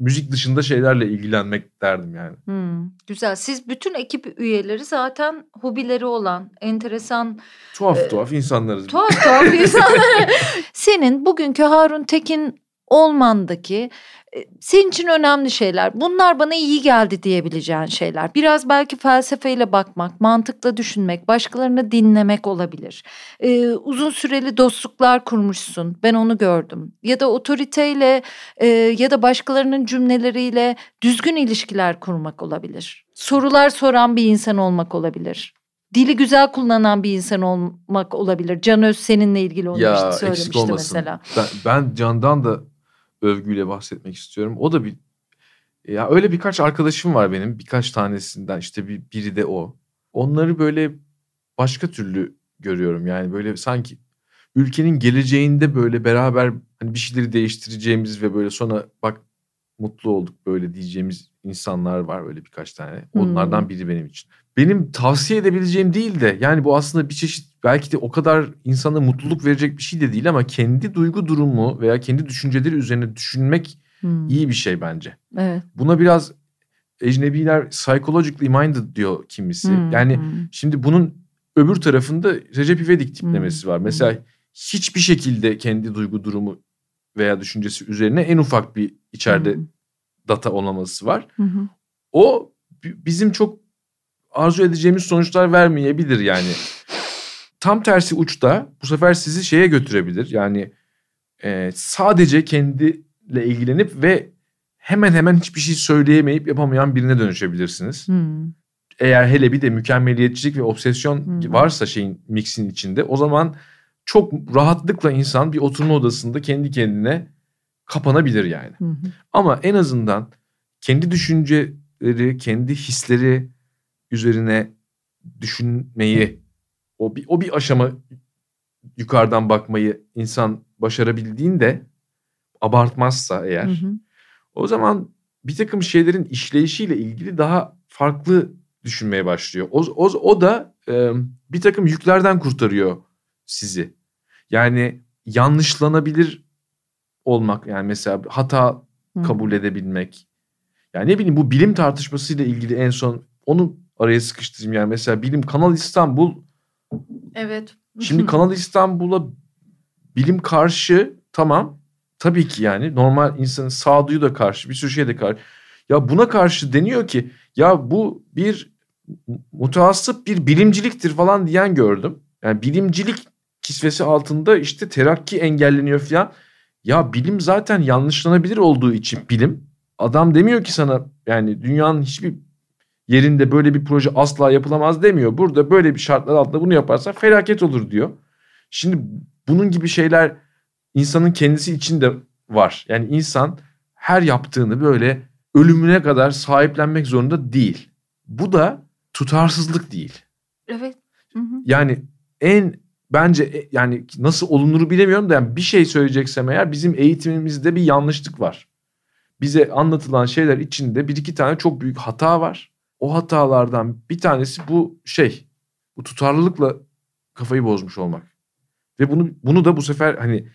müzik dışında şeylerle ilgilenmek derdim yani. Hmm, güzel. Siz bütün ekip üyeleri zaten hobileri olan, enteresan, Tuhaf Ee, tuhaf insanlarız. tuhaf tuhaf insanlar. Senin bugünkü Harun Tekin olmandaki e, senin için önemli şeyler. Bunlar bana iyi geldi diyebileceğin şeyler. Biraz belki felsefeyle bakmak, mantıkla düşünmek, başkalarını dinlemek olabilir. Ee, uzun süreli dostluklar kurmuşsun. Ben onu gördüm. Ya da otoriteyle e, ya da başkalarının cümleleriyle düzgün ilişkiler kurmak olabilir. Sorular soran bir insan olmak olabilir. Dili güzel kullanan bir insan olmak olabilir. Can Öz seninle ilgili onu ya işte eksik söylemişti mesela. Ben, ben Can'dan da övgüyle bahsetmek istiyorum. O da bir ya öyle birkaç arkadaşım var benim. Birkaç tanesinden işte bir, biri de o. Onları böyle başka türlü görüyorum. Yani böyle sanki ülkenin geleceğinde böyle beraber hani bir şeyleri değiştireceğimiz ve böyle sonra bak mutlu olduk böyle diyeceğimiz insanlar var öyle birkaç tane. Onlardan Hmm. biri benim için. Benim tavsiye edebileceğim değil de yani bu aslında bir çeşit belki de o kadar insana mutluluk verecek bir şey de değil ama kendi duygu durumu veya kendi düşünceleri üzerine düşünmek Hmm, iyi bir şey bence. Evet. Buna biraz ecnebiler psychologically minded diyor kimisi. Hmm, Yani hmm. şimdi bunun öbür tarafında Recep İvedik tiplemesi var. Hmm, Mesela hiçbir şekilde kendi duygu durumu veya düşüncesi üzerine en ufak bir içeride Hmm. Data olmaması var. Hı hı. O bi- bizim çok arzu edeceğimiz sonuçlar vermeyebilir yani. Tam tersi uçta bu sefer sizi şeye götürebilir. Yani e, sadece kendiyle ilgilenip ve hemen hemen hiçbir şey söyleyemeyip yapamayan birine dönüşebilirsiniz. Hmm. Eğer hele bir de mükemmeliyetçilik ve obsesyon Hmm. varsa şeyin mixin içinde o zaman çok rahatlıkla insan bir oturma odasında kendi kendine kapanabilir yani. Hı hı. Ama en azından kendi düşünceleri, kendi hisleri üzerine düşünmeyi, o bir, o bir aşama yukarıdan bakmayı insan başarabildiğinde abartmazsa eğer Hı hı. o zaman bir takım şeylerin işleyişiyle ilgili daha farklı düşünmeye başlıyor. O, o, o da e, bir takım yüklerden kurtarıyor sizi. Yani yanlışlanabilir olmak yani mesela hata Hı. kabul edebilmek. Yani ne bileyim bu bilim tartışmasıyla ilgili en son onu araya sıkıştırayım yani mesela bilim Kanal İstanbul Evet. Şimdi Kanal İstanbul'a bilim karşı tamam tabii ki yani normal insanın sağduyu da karşı bir sürü şeye de karşı. Ya buna karşı deniyor ki ya bu bir mutasip bir bilimciliktir falan diyen gördüm. Yani bilimcilik kisvesi altında işte terakki engelleniyor falan. Ya bilim zaten yanlışlanabilir olduğu için bilim. Adam demiyor ki sana yani dünyanın hiçbir yerinde böyle bir proje asla yapılamaz demiyor. Burada böyle bir şartlar altında bunu yaparsan felaket olur diyor. Şimdi bunun gibi şeyler insanın kendisi için de var. Yani insan her yaptığını böyle ölümüne kadar sahiplenmek zorunda değil. Bu da tutarsızlık değil. Evet. Hı hı. Yani en bence e- yani nasıl olunuru bilemiyorum da yani bir şey söyleyeceksem eğer bizim eğitimimizde bir yanlışlık var. Bize anlatılan şeyler içinde bir iki tane çok büyük hata var. O hatalardan bir tanesi bu şey. Bu tutarlılıkla kafayı bozmuş olmak. Ve bunu bunu da bu sefer hani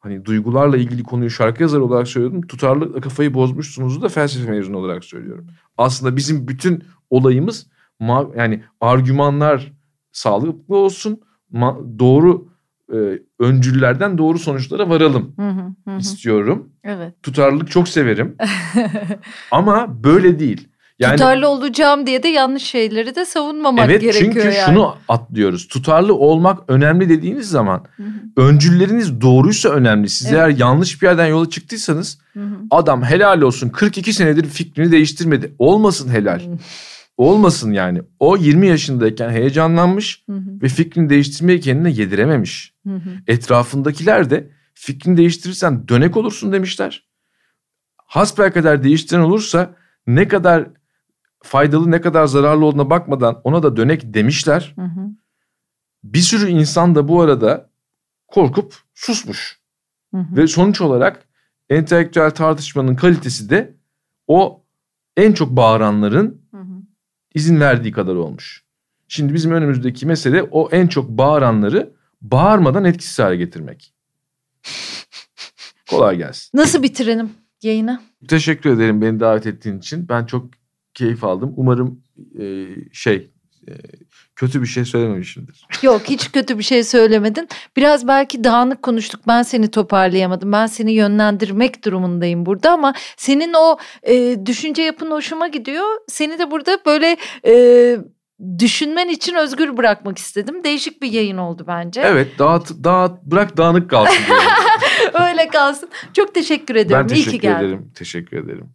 hani duygularla ilgili konuyu şarkı yazarı olarak söylüyordum. Tutarlılıkla kafayı bozmuşsunuzu da felsefe mezunu olarak söylüyorum. Aslında bizim bütün olayımız yani argümanlar sağlıklı olsun. Doğru e, öncüllerden doğru sonuçlara varalım Hı hı, hı istiyorum. Evet. Tutarlılık çok severim ama böyle değil. Yani Tutarlı olacağım diye de yanlış şeyleri de savunmamak evet gerekiyor çünkü yani. şunu atlıyoruz. Tutarlı olmak önemli dediğiniz zaman Hı hı, öncülleriniz doğruysa önemli. Siz Evet. eğer yanlış bir yerden yola çıktıysanız hı hı. adam helal olsun 42 senedir fikrini değiştirmedi. Olmasın helal. Hı Olmasın yani. O 20 yaşındayken heyecanlanmış hı, ve fikrini değiştirmeyi kendine yedirememiş. hı hı. Etrafındakiler de fikrini değiştirirsen dönek olursun demişler. Hasbelkader değiştiren olursa ne kadar faydalı ne kadar zararlı olduğuna bakmadan ona da dönek demişler. Hı hı. Bir sürü insan da bu arada korkup susmuş. Hı hı. Ve sonuç olarak entelektüel tartışmanın kalitesi de o en çok bağıranların Hı hı. İzin verdiği kadar olmuş. Şimdi bizim önümüzdeki mesele o en çok bağıranları bağırmadan etkisiz hale getirmek. Kolay gelsin. Nasıl bitirelim? yayına. Teşekkür ederim beni davet ettiğin için. Ben çok keyif aldım. Umarım e, şey e, kötü bir şey söylememişimdir. Yok hiç kötü bir şey söylemedin. Biraz belki dağınık konuştuk. Ben seni toparlayamadım. Ben seni yönlendirmek durumundayım burada ama senin o e, düşünce yapın hoşuma gidiyor. Seni de burada böyle e, düşünmen için özgür bırakmak istedim. Değişik bir yayın oldu bence. Evet dağıt, dağıt bırak dağınık kalsın. Öyle kalsın. Çok teşekkür ediyorum. ben İyi teşekkür ki geldin. ederim. Teşekkür ederim.